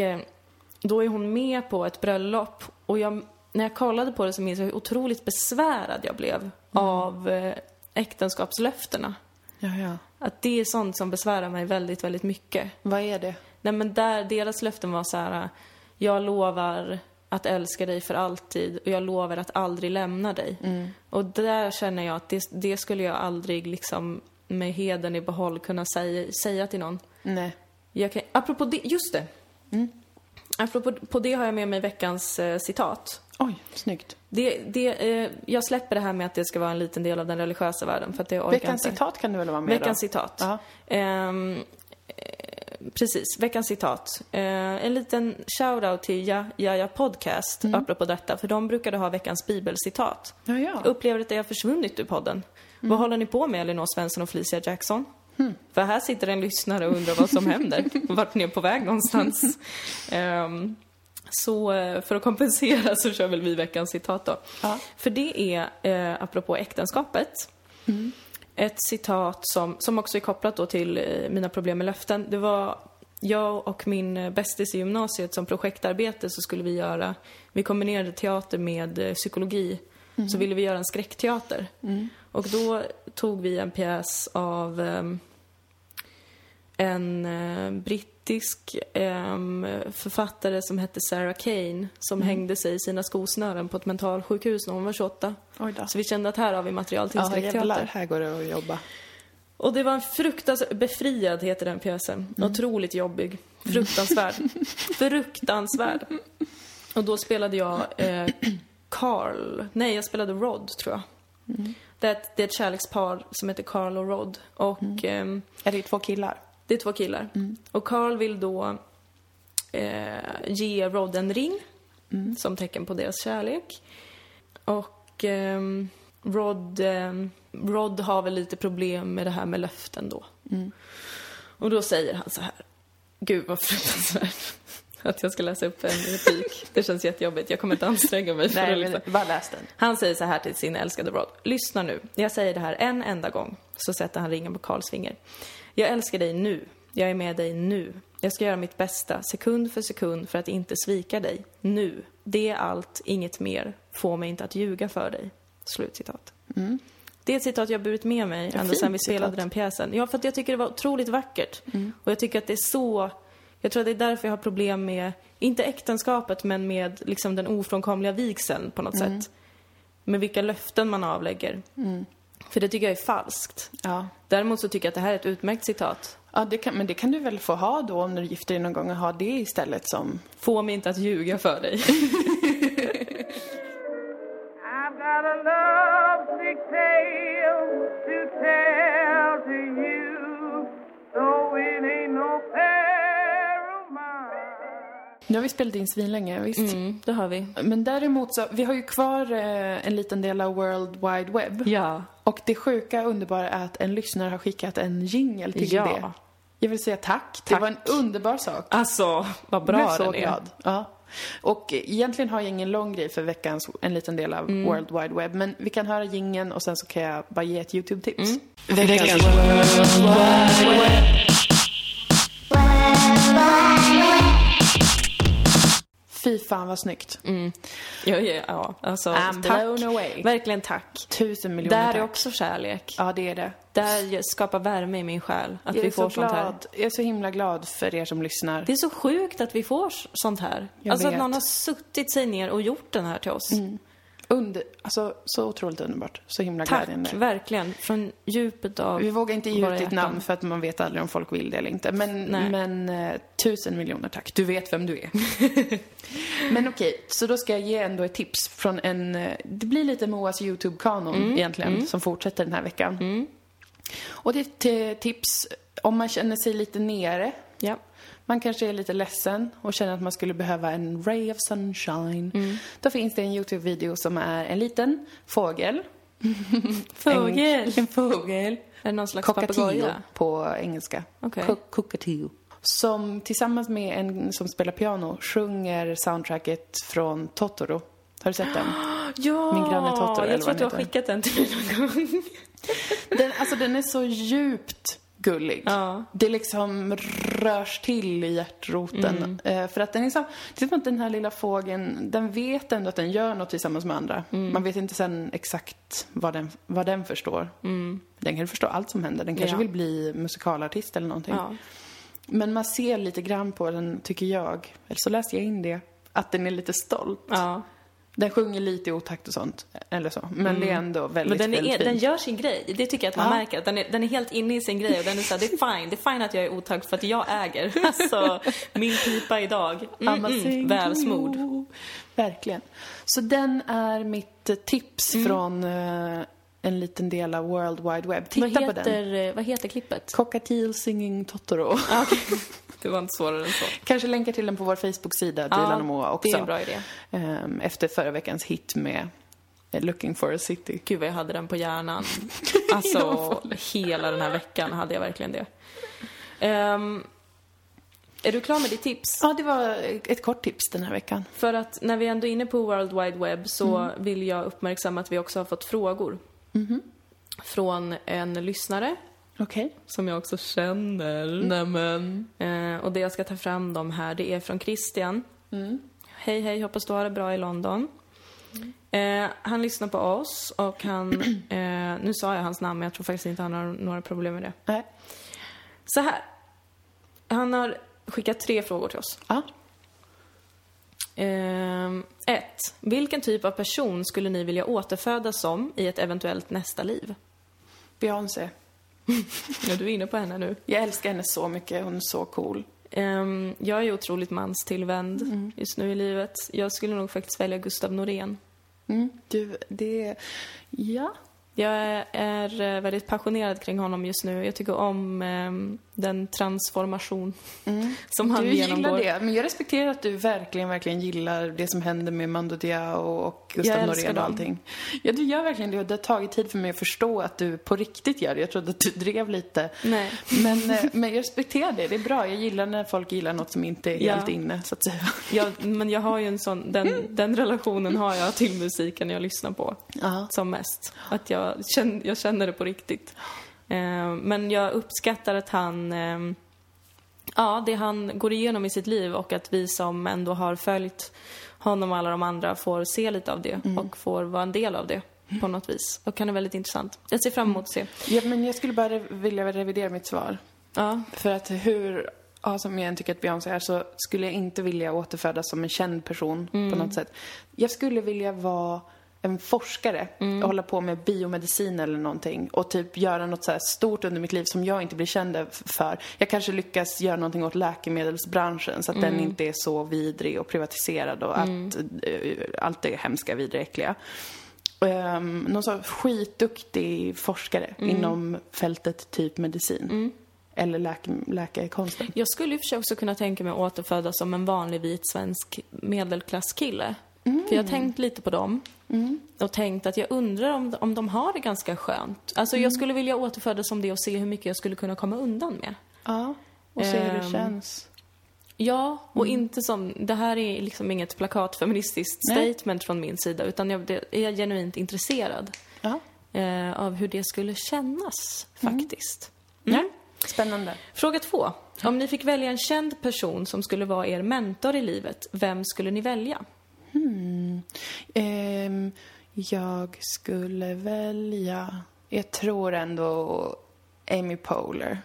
[SPEAKER 1] då är hon med på ett bröllop och jag, när jag kollade på det så minns jag hur otroligt besvärad jag blev av eh, äktenskapslöftena.
[SPEAKER 2] Ja, ja.
[SPEAKER 1] Att det är sånt som besvärar mig väldigt, väldigt mycket.
[SPEAKER 2] Vad är det?
[SPEAKER 1] Nej men där, deras löften var så här. jag lovar att älska dig för alltid och jag lovar att aldrig lämna dig. Och där känner jag att det, det skulle jag aldrig liksom med heden i behåll kunna säga, säga till någon.
[SPEAKER 2] Nej.
[SPEAKER 1] Jag kan, apropå det, just det. Mm. Apropå på det har jag med mig veckans eh, citat.
[SPEAKER 2] Oj, snyggt.
[SPEAKER 1] Det, det, eh, jag släpper det här med att det ska vara en liten del av den religiösa världen för att det orkar
[SPEAKER 2] Veckans
[SPEAKER 1] inte.
[SPEAKER 2] citat kan du väl vara med
[SPEAKER 1] Veckans
[SPEAKER 2] då?
[SPEAKER 1] citat.
[SPEAKER 2] Ja.
[SPEAKER 1] Ehm, eh, precis, veckans citat. Eh, en liten shout-out till Ja, ja, ja Podcast,
[SPEAKER 2] Mm.
[SPEAKER 1] apropå detta, för de brukade ha veckans bibelcitat.
[SPEAKER 2] Ja, ja.
[SPEAKER 1] Jag upplever att det har försvunnit ur podden. Vad håller ni på med, Elinor Svensson och Felicia Jackson? För här sitter en lyssnare och undrar vad som händer. Vart ni är på väg någonstans. Ehm, så eh, för att kompensera så kör väl vi veckans citat då.
[SPEAKER 2] Ja.
[SPEAKER 1] För det är, eh, apropå äktenskapet, ett citat som, som också är kopplat då till eh, mina problem med löften. Det var jag och min bästis i gymnasiet som projektarbete så skulle vi göra, vi kombinerade teater med eh, psykologi, så ville vi göra en skräckteater. Och då tog vi en pjäs av ehm, en eh, brittisk ehm, författare som hette Sarah Kane som hängde sig i sina skosnören på ett mentalsjukhus när hon var 28.
[SPEAKER 2] Oj då.
[SPEAKER 1] Så vi kände att här har vi material till skräckteater.
[SPEAKER 2] Här går det att jobba.
[SPEAKER 1] Och det var en fruktansvärd, Befriad heter den pjäsen. Otroligt jobbig. Fruktansvärd. Fruktansvärd. Och då spelade jag eh, Carl, nej jag spelade Rod tror jag. Det, är ett, det är ett kärlekspar som heter Carl och Rod. Och ehm,
[SPEAKER 2] Är det två killar?
[SPEAKER 1] det är två killar. Och Carl vill då eh, ge Rod en ring som tecken på deras kärlek. Och ehm, Rod, ehm, Rod har väl lite problem med det här med löften då. Och då säger han så här. Gud vad fruktansvärt att jag ska läsa upp en replik. Det känns jättejobbigt. Jag kommer inte anstränga mig för
[SPEAKER 2] Nej,
[SPEAKER 1] att liksom.
[SPEAKER 2] bara läs den.
[SPEAKER 1] Han säger så här till sin älskade Rod. Lyssna nu. Jag säger det här en enda gång. Så sätter han ringen på Karls finger. Jag älskar dig nu. Jag är med dig nu. Jag ska göra mitt bästa, sekund för sekund, för att inte svika dig. Nu. Det är allt, inget mer. Få mig inte att ljuga för dig. Slutcitat. Det är ett citat jag burit med mig ända sedan vi spelade
[SPEAKER 2] citat.
[SPEAKER 1] den pjäsen. Ja, för att jag tycker det var otroligt vackert. Och jag tycker att det är så... Jag tror att det är därför jag har problem med, inte äktenskapet, men med liksom den ofrånkomliga vigseln på något sätt. Med vilka löften man avlägger. För det tycker jag är falskt.
[SPEAKER 2] Ja.
[SPEAKER 1] Däremot så tycker jag att det här är ett utmärkt citat.
[SPEAKER 2] Ja, det kan, men det kan du väl få ha då om du gifter dig någon gång och ha det istället som...
[SPEAKER 1] Få mig inte att ljuga för dig.
[SPEAKER 2] Nu har vi spelat in svinlänge, visst?
[SPEAKER 1] Mm, det har vi.
[SPEAKER 2] Men däremot så, vi har ju kvar eh, en liten del av World Wide Web.
[SPEAKER 1] Ja.
[SPEAKER 2] Och det sjuka och underbara är att en lyssnare har skickat en jingle till
[SPEAKER 1] Ja.
[SPEAKER 2] det. Jag vill säga tack. Det
[SPEAKER 1] Tack.
[SPEAKER 2] var en underbar sak.
[SPEAKER 1] Alltså, vad
[SPEAKER 2] Jag
[SPEAKER 1] bra
[SPEAKER 2] blev så
[SPEAKER 1] den är.
[SPEAKER 2] glad. Ja. Och egentligen har jag ingen lång grej för veckans, en liten del av
[SPEAKER 1] Mm.
[SPEAKER 2] World Wide Web. Men vi kan höra jingeln och sen så kan jag bara ge ett YouTube-tips.
[SPEAKER 1] Mm.
[SPEAKER 2] Veckans Fy fan vad snyggt.
[SPEAKER 1] Ja, ja, ja. Alltså,
[SPEAKER 2] I'm
[SPEAKER 1] tack.
[SPEAKER 2] blown away.
[SPEAKER 1] Verkligen tack.
[SPEAKER 2] Tusen miljoner
[SPEAKER 1] Där
[SPEAKER 2] tack.
[SPEAKER 1] är också kärlek.
[SPEAKER 2] Ja, det är det.
[SPEAKER 1] Där skapar värme i min själ. Att
[SPEAKER 2] Jag
[SPEAKER 1] vi
[SPEAKER 2] så
[SPEAKER 1] får sånt här.
[SPEAKER 2] glad. jag är så himla glad för er som lyssnar.
[SPEAKER 1] Det är så sjukt att vi får sånt här.
[SPEAKER 2] Jag
[SPEAKER 1] alltså att
[SPEAKER 2] vet.
[SPEAKER 1] någon har suttit sig ner och gjort den här till oss.
[SPEAKER 2] Under, alltså, så otroligt underbart. Så himla
[SPEAKER 1] Tack,
[SPEAKER 2] glädjande.
[SPEAKER 1] verkligen. Från djupet av
[SPEAKER 2] Vi vågar inte ge ut ditt namn för att man vet aldrig om folk vill det eller inte. Men,
[SPEAKER 1] Nej.
[SPEAKER 2] men eh, tusen miljoner tack. Du vet vem du är. men okej, så då ska jag ge ändå ett tips från en... eh, Det blir lite Moas YouTube-kanon
[SPEAKER 1] Mm,
[SPEAKER 2] egentligen som fortsätter den här veckan. Och det är ett eh, tips om man känner sig lite nere.
[SPEAKER 1] Ja.
[SPEAKER 2] Man kanske är lite ledsen och känner att man skulle behöva en ray of sunshine.
[SPEAKER 1] Mm.
[SPEAKER 2] Då finns det en YouTube-video som är en liten fågel.
[SPEAKER 1] Fågel.
[SPEAKER 2] En, en fågel.
[SPEAKER 1] Är det någon slags papegoja?
[SPEAKER 2] på engelska. Co- Cockatoo. Som tillsammans med en som spelar piano sjunger soundtracket från Totoro. Har du sett den?
[SPEAKER 1] Ja!
[SPEAKER 2] Min granne Totoro,
[SPEAKER 1] Jag tror att du har skickat den till mig någon gång.
[SPEAKER 2] den alltså den är så djupt gullig.
[SPEAKER 1] Ja.
[SPEAKER 2] Det liksom rörs till i hjärtroten.
[SPEAKER 1] Mm.
[SPEAKER 2] Eh, för att den är så, det är som att den här lilla fågeln, den vet ändå att den gör något tillsammans med andra.
[SPEAKER 1] Mm.
[SPEAKER 2] Man vet inte sen exakt vad den, vad den förstår. Den kan förstå allt som händer. Den kanske
[SPEAKER 1] Mm. Ja.
[SPEAKER 2] vill bli musikalartist eller någonting.
[SPEAKER 1] Ja.
[SPEAKER 2] Men man ser lite grann på den, tycker jag, eller så läser jag in det, att den är lite stolt. Den sjunger lite i otakt och sånt, eller så. Men det är ändå väldigt,
[SPEAKER 1] Men den,
[SPEAKER 2] väldigt
[SPEAKER 1] är,
[SPEAKER 2] fint.
[SPEAKER 1] den gör sin grej. Det tycker jag att man
[SPEAKER 2] Ja.
[SPEAKER 1] märker. Den, är, den är helt inne i sin grej och den är så här, det är fine. Det är fine att jag är otakt för att jag äger. Alltså, min pipa idag. Mm, mm,
[SPEAKER 2] sing
[SPEAKER 1] väl
[SPEAKER 2] to
[SPEAKER 1] smord.
[SPEAKER 2] you. Verkligen. Så den är mitt eh, tips
[SPEAKER 1] Mm.
[SPEAKER 2] från eh, en liten del av World Wide Web. Titta
[SPEAKER 1] Vad
[SPEAKER 2] på den.
[SPEAKER 1] heter, eh, vad heter klippet?
[SPEAKER 2] Cockatiel singing Totoro.
[SPEAKER 1] Ah, okej. Det var inte svårare än så.
[SPEAKER 2] Kanske länkar till den på vår Facebook-sida, Dilan och Moa också.
[SPEAKER 1] det är en bra idé.
[SPEAKER 2] Ehm, Efter förra veckans hit med eh, Looking for a city.
[SPEAKER 1] Gud vad jag hade den på hjärnan. Alltså, hela den här veckan hade jag verkligen det. Ehm, är du klar med ditt tips?
[SPEAKER 2] Ja, det var ett kort tips den här veckan.
[SPEAKER 1] För att när vi ändå är inne på World Wide Web så
[SPEAKER 2] Mm.
[SPEAKER 1] vill jag uppmärksamma att vi också har fått frågor.
[SPEAKER 2] Mhm.
[SPEAKER 1] Från en lyssnare
[SPEAKER 2] Okej.
[SPEAKER 1] som jag också känner.
[SPEAKER 2] Nämen.
[SPEAKER 1] Eh, och det jag ska ta fram dem här, det är från Christian.
[SPEAKER 2] Mm.
[SPEAKER 1] Hej hej, hoppas du har det bra i London. Eh, han lyssnar på oss och han, eh, nu sa jag hans namn men jag tror faktiskt inte han har några problem med det.
[SPEAKER 2] Nej.
[SPEAKER 1] Så här. Han har skickat tre frågor till oss.
[SPEAKER 2] Ja.
[SPEAKER 1] Ehm, ett. Vilken typ av person skulle ni vilja återfödas som i ett eventuellt nästa liv?
[SPEAKER 2] Beyoncé.
[SPEAKER 1] Ja, du är inne på henne nu.
[SPEAKER 2] Jag älskar henne så mycket. Hon är så cool.
[SPEAKER 1] Ehm, jag är otroligt manstillvänd just nu i livet. Jag skulle nog faktiskt välja Gustav Norén.
[SPEAKER 2] Mm. Du, det... Ja.
[SPEAKER 1] Jag är eh, väldigt passionerad kring honom just nu. Jag tycker om ehm, den transformation som han
[SPEAKER 2] Du
[SPEAKER 1] genomgår.
[SPEAKER 2] gillar det, men jag respekterar att du verkligen, verkligen gillar det som händer med Mando Diao och Gustav Norén och allting. Ja, du gör verkligen det och det har tagit tid för mig att förstå att du på riktigt gör det. Jag trodde att du drev lite.
[SPEAKER 1] Nej.
[SPEAKER 2] Men, eh, men jag respekterar det, det är bra. Jag gillar när folk gillar något som inte är
[SPEAKER 1] Ja.
[SPEAKER 2] helt inne, så att säga.
[SPEAKER 1] Jag, men jag har ju en sån, den, den relationen har jag till musiken jag lyssnar på.
[SPEAKER 2] Ja.
[SPEAKER 1] som mest. Att jag känner, jag känner det på riktigt. Eh, men jag uppskattar att han, eh, ja, det han går igenom i sitt liv och att vi som ändå har följt honom och alla de andra får se lite av det och får vara en del av det på något vis. Och han är väldigt intressant. Jag ser fram emot att se.
[SPEAKER 2] Ja, men jag skulle bara vilja revidera mitt svar.
[SPEAKER 1] Ja,
[SPEAKER 2] För att hur ja, som jag än tycker att Beyoncé är så skulle jag inte vilja återfödas som en känd person på något sätt. Jag skulle vilja vara en forskare och hålla på med biomedicin eller någonting och typ göra något så här stort under mitt liv som jag inte blir känd för. Jag kanske lyckas göra någonting åt läkemedelsbranschen så att den inte är så vidrig och privatiserad och att eh, allt det hemska, vidriga, äckliga. Um, någon så skitduktig forskare inom fältet typ medicin. Eller läke, läkarkonsten.
[SPEAKER 1] jag skulle i och för sig också kunna tänka mig att återfödas som en vanlig vit svensk medelklasskille. För jag har tänkt lite på dem. Och tänkt att jag undrar om, om de har det ganska skönt. Alltså jag skulle vilja återfödas som det och se hur mycket jag skulle kunna komma undan med.
[SPEAKER 2] Ja, och se hur det
[SPEAKER 1] Ehm,
[SPEAKER 2] känns.
[SPEAKER 1] Ja, och inte som, det här är liksom inget plakatfeministiskt
[SPEAKER 2] Nej.
[SPEAKER 1] statement från min sida, utan jag det- är genuint intresserad
[SPEAKER 2] Ja.
[SPEAKER 1] eh, av hur det skulle kännas, faktiskt.
[SPEAKER 2] ja. Spännande.
[SPEAKER 1] Fråga två. Om ni fick välja en känd person som skulle vara er mentor i livet, vem skulle ni välja?
[SPEAKER 2] Ehm, jag skulle välja... Jag tror ändå Amy Poehler.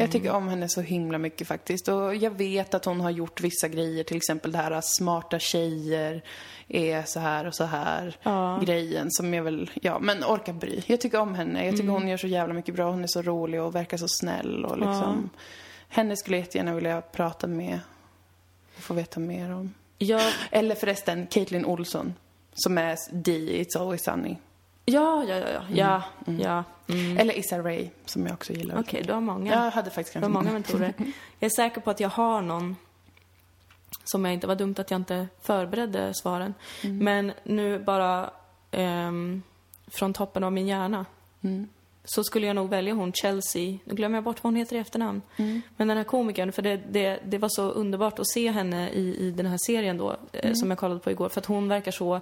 [SPEAKER 2] Jag tycker om henne så himla mycket faktiskt. Och jag vet att hon har gjort vissa grejer, till exempel det här att smarta tjejer är så här och så här
[SPEAKER 1] Ja.
[SPEAKER 2] grejen som jag väl, ja men orkar bry. Jag tycker om henne. Jag tycker hon gör så jävla mycket bra. Hon är så rolig och verkar så snäll och liksom. Henne skulle jag jättegärna vilja prata med och få veta mer om.
[SPEAKER 1] Jag,
[SPEAKER 2] Eller förresten, Caitlin Olsson. Som är Dee i It's Always Sunny.
[SPEAKER 1] ja, ja, ja, ja, ja, ja. Mm.
[SPEAKER 2] Eller Issa Rae, som jag också gillar.
[SPEAKER 1] Okej, du har många.
[SPEAKER 2] Jag hade faktiskt ganska
[SPEAKER 1] många mentorer. Jag är säker på att jag har någon som jag inte, var dumt att jag inte förberedde svaren. Men nu bara ehm, från toppen av min hjärna så skulle jag nog välja hon Chelsea, nu glömmer jag bort vad hon heter i efternamn. Men den här komikern, för det, det, det var så underbart att se henne i, i den här serien då, eh, som jag kollade på igår, för att hon verkar så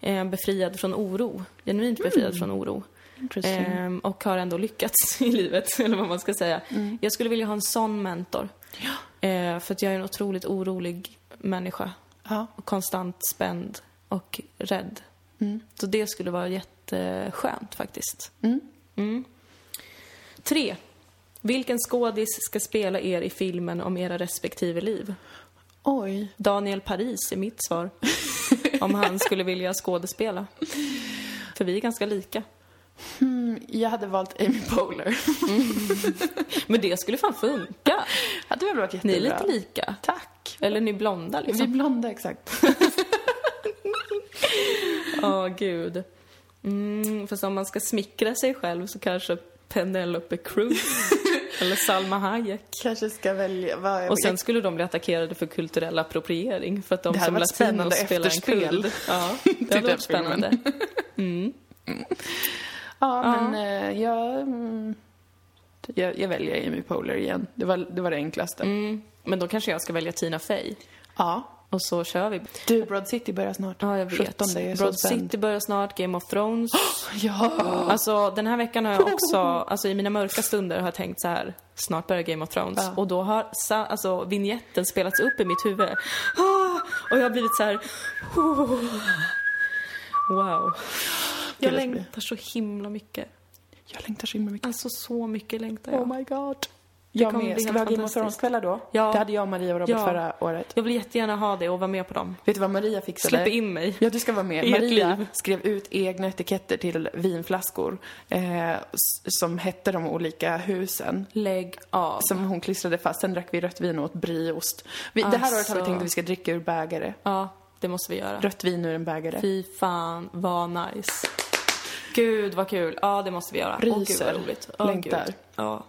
[SPEAKER 1] eh, befriad från oro. Genuint befriad från oro. Ehm, och har ändå lyckats i livet, eller vad man ska säga. Jag skulle vilja ha en sån mentor. Eh, för att jag är en otroligt orolig människa.
[SPEAKER 2] Ja.
[SPEAKER 1] Och konstant spänd och rädd. Så det skulle vara jätteskönt faktiskt. Mm. Tre. Vilken skådis ska spela er i filmen om era respektive liv?
[SPEAKER 2] Oj.
[SPEAKER 1] Daniel Paris är mitt svar. om han skulle vilja skådespela. För vi är ganska lika.
[SPEAKER 2] Mm, jag hade valt Amy Poehler.
[SPEAKER 1] Men det skulle fan funka.
[SPEAKER 2] hade väl varit
[SPEAKER 1] Ni
[SPEAKER 2] jättebra.
[SPEAKER 1] är lite lika.
[SPEAKER 2] Tack.
[SPEAKER 1] Eller ni är blonda
[SPEAKER 2] Vi är
[SPEAKER 1] liksom.
[SPEAKER 2] blonda, exakt.
[SPEAKER 1] Ja, gud. Mm, fast om man ska smickra sig själv så kanske Penelope Cruz eller Salma Hayek.
[SPEAKER 2] Kanske ska välja... Vad,
[SPEAKER 1] Och sen skulle de bli attackerade för kulturell appropriering för att de som latinos spelar en kurd. Ja, det hade varit spännande.
[SPEAKER 2] Ja, men eh, jag, mm, jag... Jag väljer Amy Poehler igen. Det var det, var det enklaste.
[SPEAKER 1] Mm. Men då kanske jag ska välja Tina Fey.
[SPEAKER 2] Ja.
[SPEAKER 1] Och så kör vi.
[SPEAKER 2] Du, Broad City börjar snart.
[SPEAKER 1] Ja, jag vet.
[SPEAKER 2] 17, det är
[SPEAKER 1] Broad. City börjar snart, Game of Thrones.
[SPEAKER 2] Ja!
[SPEAKER 1] Alltså den här veckan har jag också, alltså i mina mörka stunder har jag tänkt så här, snart börjar Game of Thrones.
[SPEAKER 2] Ja.
[SPEAKER 1] Och då har alltså vignetten spelats upp i mitt huvud. Och jag har blivit så här, wow. Jag längtar så himla mycket.
[SPEAKER 2] Jag längtar så himla mycket.
[SPEAKER 1] Alltså så mycket längtar jag.
[SPEAKER 2] Oh my god. Jag med. Ska vi ha Game of. Thrones-kvällar då?
[SPEAKER 1] Ja.
[SPEAKER 2] Det hade jag, Maria och Robert
[SPEAKER 1] Ja.
[SPEAKER 2] förra året.
[SPEAKER 1] Jag vill jättegärna ha det och vara med på dem.
[SPEAKER 2] Vet du vad Maria fixade?
[SPEAKER 1] Släpp in mig.
[SPEAKER 2] Ja, du ska vara med.
[SPEAKER 1] I
[SPEAKER 2] Maria skrev ut egna etiketter till vinflaskor eh, som hette de olika husen.
[SPEAKER 1] Lägg av.
[SPEAKER 2] Som hon klistrade fast. Sen drack vi rött vin och åt brieost. Vi, Det här året har vi
[SPEAKER 1] Alltså.
[SPEAKER 2] tänkt att vi ska dricka ur bägare.
[SPEAKER 1] Ja, det måste vi göra.
[SPEAKER 2] Rött vin ur en bägare.
[SPEAKER 1] Fy fan, vad nice. Gud vad kul. Ja, det måste vi göra. Åh gud
[SPEAKER 2] Ryser.
[SPEAKER 1] vad roligt. Åh,
[SPEAKER 2] Längtar.
[SPEAKER 1] gud. Ja.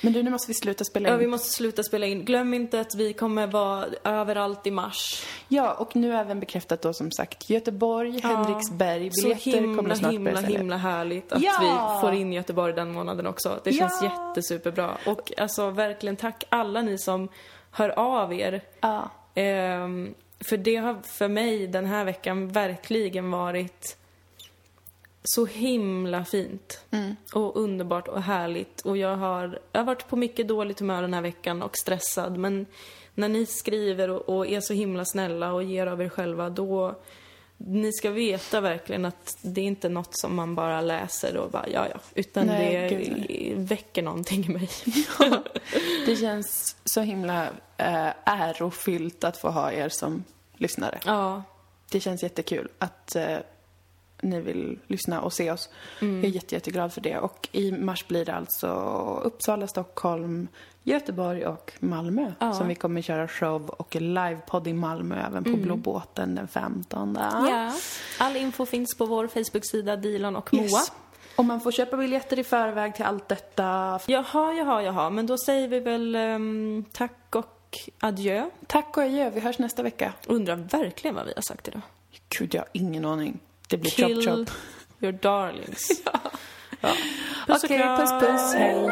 [SPEAKER 2] Men du, nu måste vi sluta spela in.
[SPEAKER 1] ja, vi måste sluta spela in. Glöm inte att vi kommer vara överallt i mars.
[SPEAKER 2] Ja, och nu även bekräftat då som sagt Göteborg, Henriksberg.
[SPEAKER 1] Så
[SPEAKER 2] Biljetter kommer
[SPEAKER 1] himla,
[SPEAKER 2] snart
[SPEAKER 1] himla,
[SPEAKER 2] börja
[SPEAKER 1] himla härligt att
[SPEAKER 2] Ja!
[SPEAKER 1] vi får in Göteborg den månaden också. Det känns
[SPEAKER 2] Ja!
[SPEAKER 1] jättesuperbra. Och alltså verkligen tack alla ni som hör av er.
[SPEAKER 2] Ja.
[SPEAKER 1] Ehm, för det har för mig den här veckan verkligen varit så himla fint. Och underbart och härligt. Och jag har, jag har varit på mycket dåligt humör den här veckan och stressad. Men när ni skriver och, och är så himla snälla och ger av er själva, då... Ni ska veta verkligen att det är inte något som man bara läser och bara ja, ja. Utan
[SPEAKER 2] Nej,
[SPEAKER 1] det
[SPEAKER 2] gud,
[SPEAKER 1] väcker någonting i mig.
[SPEAKER 2] Det känns så himla eh, ärofyllt att få ha er som lyssnare.
[SPEAKER 1] ja.
[SPEAKER 2] Det känns jättekul att eh, ni vill lyssna och se oss.
[SPEAKER 1] Mm.
[SPEAKER 2] Jag är jätte, jätteglad för det. Och i mars blir det alltså Uppsala, Stockholm, Göteborg och Malmö
[SPEAKER 1] Ja.
[SPEAKER 2] som vi kommer köra show och livepodd i Malmö även på Blå båten den 15.
[SPEAKER 1] Mm. Ja. All info finns på vår Facebook-sida Dilan och Moa.
[SPEAKER 2] Yes. Och man får köpa biljetter i förväg till allt detta.
[SPEAKER 1] Jaha, jaha, jaha. Men då säger vi väl ehm, tack och adjö.
[SPEAKER 2] Tack och adjö, vi hörs nästa vecka.
[SPEAKER 1] Undrar verkligen vad vi har sagt idag.
[SPEAKER 2] Gud, jag har ingen aning. Det blir
[SPEAKER 1] Kill
[SPEAKER 2] chop chop.
[SPEAKER 1] your darlings. ja. Puss och
[SPEAKER 2] Okej,
[SPEAKER 1] kram.
[SPEAKER 2] puss puss, hej.